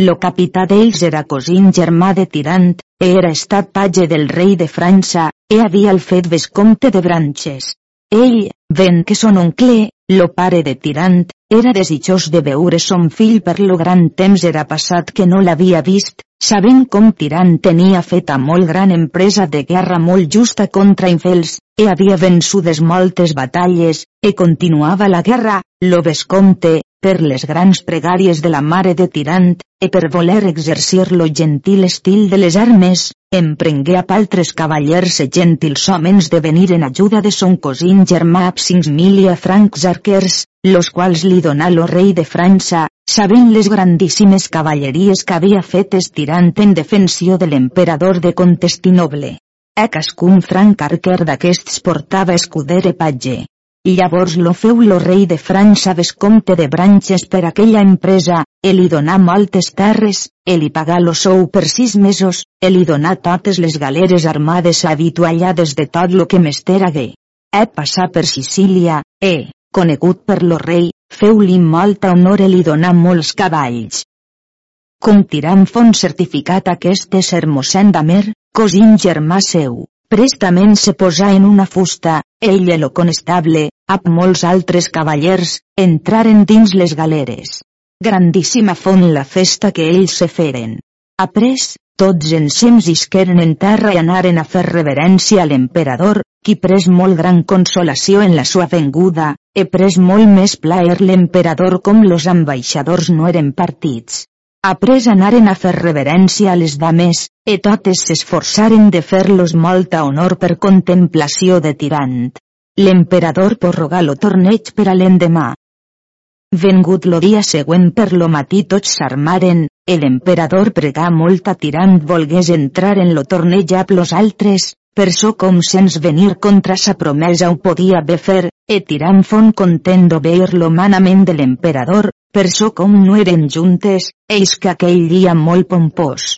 Lo capità d'ells era cosín germà de Tirant, e era estat patge del rei de França, e havia el fet vescomte de Branches. Ell, ven que son oncle, lo pare de Tirant, era desitjós de veure son fill per lo gran temps era passat que no l'havia vist, sabent com Tirant tenia feta molt gran empresa de guerra molt justa contra infels, e havia vençudes moltes batalles, e continuava la guerra, lo vescomte, per les grans pregàries de la mare de Tirant, e per voler exercir lo gentil estil de les armes, emprengué a altres cavallers e gentils homens de venir en ajuda de son cosín germà ab cinc milia francs arquers, los quals li donà lo rei de França, sabent les grandíssimes cavalleries que havia fet Tirant en defensió de l'emperador de Contestinoble. A cascun franc arquer d'aquests portava escuder e patge. Llavors lo feu lo rei de França vescomte de branches per aquella empresa, e li donà moltes terres, e li pagà lo sou per sis mesos, e li donà totes les galeres armades habituallades de tot lo que mester hagué. E passà per Sicília, e, conegut per lo rei, feu-li molta honor e li donà molts cavalls. Com tirant fon certificat aquest ésser mossèn d'Amer, cosín germà seu. Prestament se posà en una fusta, ell i lo conestable, amb molts altres cavallers, entraren dins les galeres. Grandíssima font la festa que ells se feren. Après, tots ensems isqueren en terra i anaren a fer reverència a l'emperador, qui pres molt gran consolació en la sua venguda, e pres molt més plaer l'emperador com los ambaixadors no eren partits. Après anaren a fer reverència a les dames, e totes s'esforçaren de fer-los molta honor per contemplació de tirant. L'emperador porrogà lo torneig per a l'endemà. Vengut lo dia següent per lo matí tots s'armaren, e l'emperador pregà molt a tirant volgués entrar en lo torneig amb los altres, per so com sens venir contra sa promesa ho podia bé fer, e tirant fon content d'obeir lo manament de l'emperador, per so com no eren juntes, ells que aquell dia molt pompós.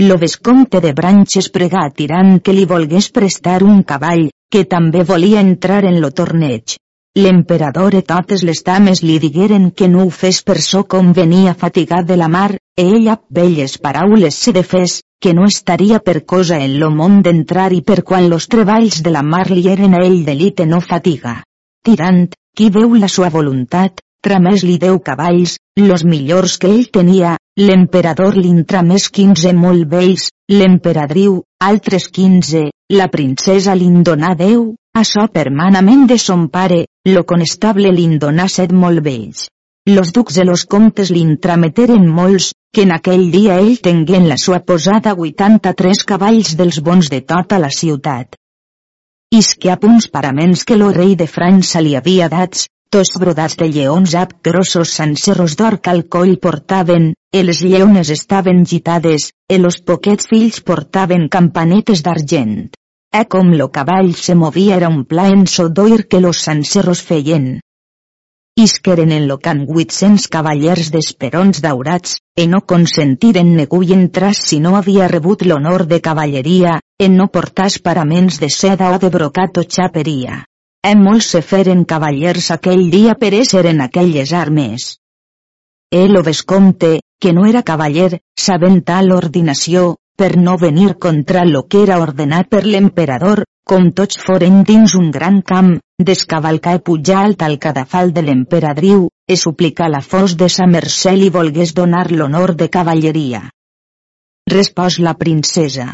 Lo vescomte de Branches pregà a Tirant que li volgués prestar un cavall, que també volia entrar en lo torneig. L'emperador i totes les dames li digueren que no ho fes per so com venia fatigat de la mar, e ella belles paraules se de fes, que no estaria per cosa en lo món d'entrar i per quan los treballs de la mar li eren a ell delite no fatiga. Tirant, qui veu la sua voluntat, tramés-li deu cavalls, los millors que ell tenia, l'emperador li'n tramés quinze molt vells, l'emperadriu, altres quinze, la princesa li'n donà deu, açò per manament de son pare, lo conestable li'n donà set molt vells. Los ducs de los comtes li'n trameteren molts, que en aquell dia ell tengué en la sua posada 83 cavalls dels bons de tota la ciutat. Is que a punts paraments que lo rei de França li havia dats, Dos brodats de lleons ab grossos senceros d'or que al coll portaven, e les lleones estaven gitades, e los poquets fills portaven campanetes d'argent. E com lo cavall se movia era un plaenso d'oir que los senceros feien. Isqueren en lo can 800 cavallers d'esperons daurats, e no consentiren negu i entrar si no havia rebut l'honor de cavalleria, e no portàs paraments de seda o de brocat o xaperia. E molts se feren cavallers aquell dia per ésser en aquelles armes. El o vescomte, que no era cavaller, sabent tal ordinació, per no venir contra lo que era ordenat per l'emperador, com tots foren dins un gran camp, descavalcar i pujar al tal cadafal de l'emperadriu, e suplicar la fos de sa mercè li volgués donar l'honor de cavalleria. Respòs la princesa.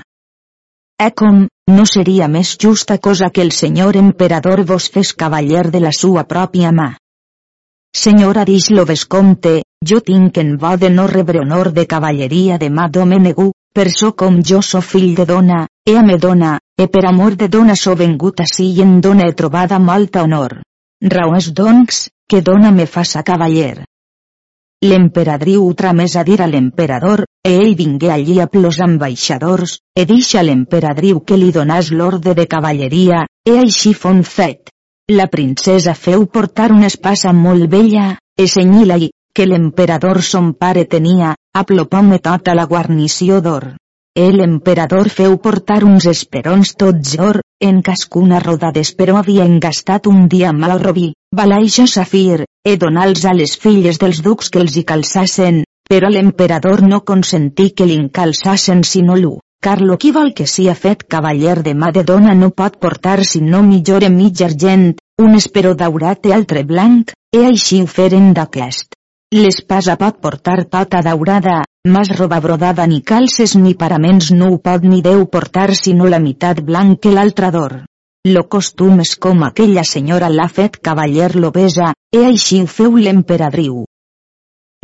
E com, no seria més justa cosa que el senyor emperador vos fes cavaller de la sua pròpia mà. Senyora dix lo vescomte, jo tinc en vo de no rebre honor de cavalleria de mà domenegu, per so com jo so fill de dona, e a me dona, e per amor de dona so vengut ací i en dona he trobada molta honor. Raó és doncs, que dona me faça cavaller. L'emperadriu tramés a dir a l'emperador, e ell vingué allí a plos ambaixadors, e dix a l'emperadriu que li donàs l'orde de cavalleria, e així fon fet. La princesa feu portar una espasa molt bella, e senyila-hi, que l'emperador son pare tenia, aplopome tota la guarnició d'or. El emperador feu portar uns esperons tots or, en cascuna roda d'esperó havien gastat un dia mal robí, balaixa safir, e donals a les filles dels ducs que els hi calçassen, però l'emperador no consentí que l'incalçassen sinó l'u. Carlo qui vol que sia fet cavaller de mà de dona no pot portar sinó millor en mig argent, un esperó daurat i altre blanc, e així ho feren d'aquest. L'espasa pot portar pata daurada, mas roba brodada ni calces ni paraments no ho pot ni deu portar sinó la meitat blanc que l'altra d'or. Lo costum és com aquella senyora l'ha fet cavaller l'obesa, e així ho feu l'emperadriu.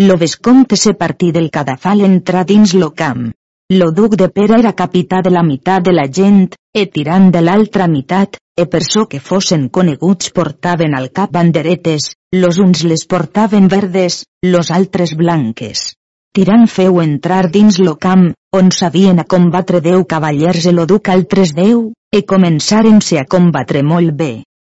Lo vescomte se partí del cadafal entra dins lo camp. Lo duc de Pera era capità de la meitat de la gent, e tirant de l'altra meitat, e per so que fossin coneguts portaven al cap banderetes, los uns les portaven verdes, los altres blanques. Tirant feu entrar dins lo camp, on sabien a combatre deu cavallers e lo duc altres deu, e començaren-se a combatre molt bé.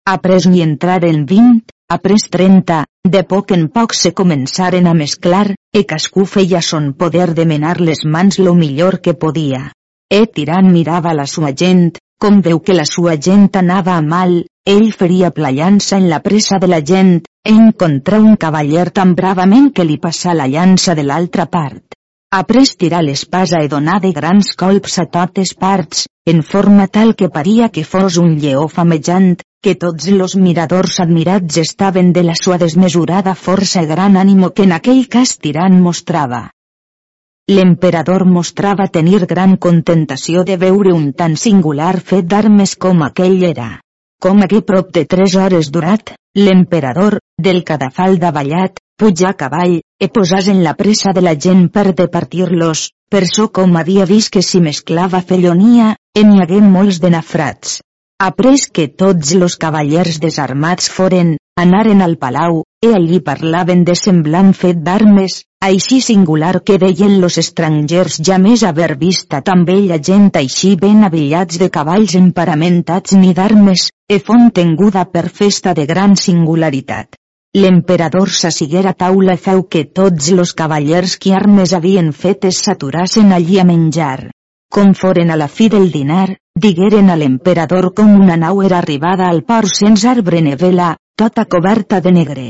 Après ni entraren vint, après trenta, de poc en poc se començaren a mesclar, e cascú feia son poder de menar les mans lo millor que podia. E tirant mirava la sua gent, com veu que la sua gent anava a mal, ell feria plallança en la pressa de la gent, encontrà un cavaller tan bravament que li passà la llança de l'altra part. Après tirar l'espasa e donar de grans colps a totes parts, en forma tal que paria que fos un lleó famejant, que tots los miradors admirats estaven de la sua desmesurada força i gran ànimo que en aquell cas tirant mostrava. L'emperador mostrava tenir gran contentació de veure un tan singular fet d'armes com aquell era. Com hagué prop de tres hores durat, l'emperador, del cadafal davallat, pujà a cavall, e posàs en la pressa de la gent per departir-los, per so com havia vist que si mesclava fellonia, en hi hagué molts de nafrats. Après que tots los cavallers desarmats foren, anaren al palau, e allí parlaven de semblant fet d'armes, així singular que deien los estrangers ja més haver vista tan bella gent així ben avillats de cavalls emparamentats ni d'armes, e font tenguda per festa de gran singularitat. L'emperador s'assiguera taula feu que tots los cavallers qui armes havien fetes s'aturassen allí a menjar. Com foren a la fi del dinar, digueren a l'emperador com una nau era arribada al port sense arbre nevela, tota coberta de negre.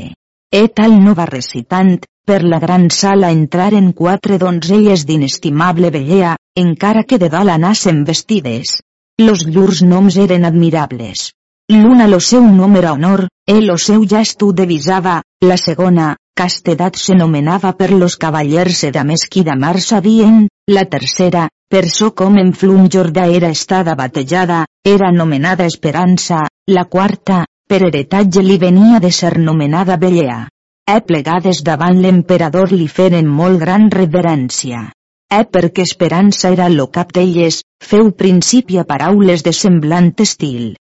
E tal no va recitant, per la gran sala entraren quatre donzelles d'inestimable bellea, encara que de dalt anassen vestides. Los llurs noms eren admirables. L'una lo seu nom era honor, el lo seu gestu devisava, la segona, castedat s'anomenava per los cavallers e dames qui d'amar sabien, la tercera, per so com en Flum Jordà era estada batejada, era nomenada Esperança, la quarta, per heretatge li venia de ser nomenada Bellea. E plegades davant l'emperador li feren molt gran reverència. E perquè Esperança era lo cap d'elles, feu principi a paraules de semblant estil.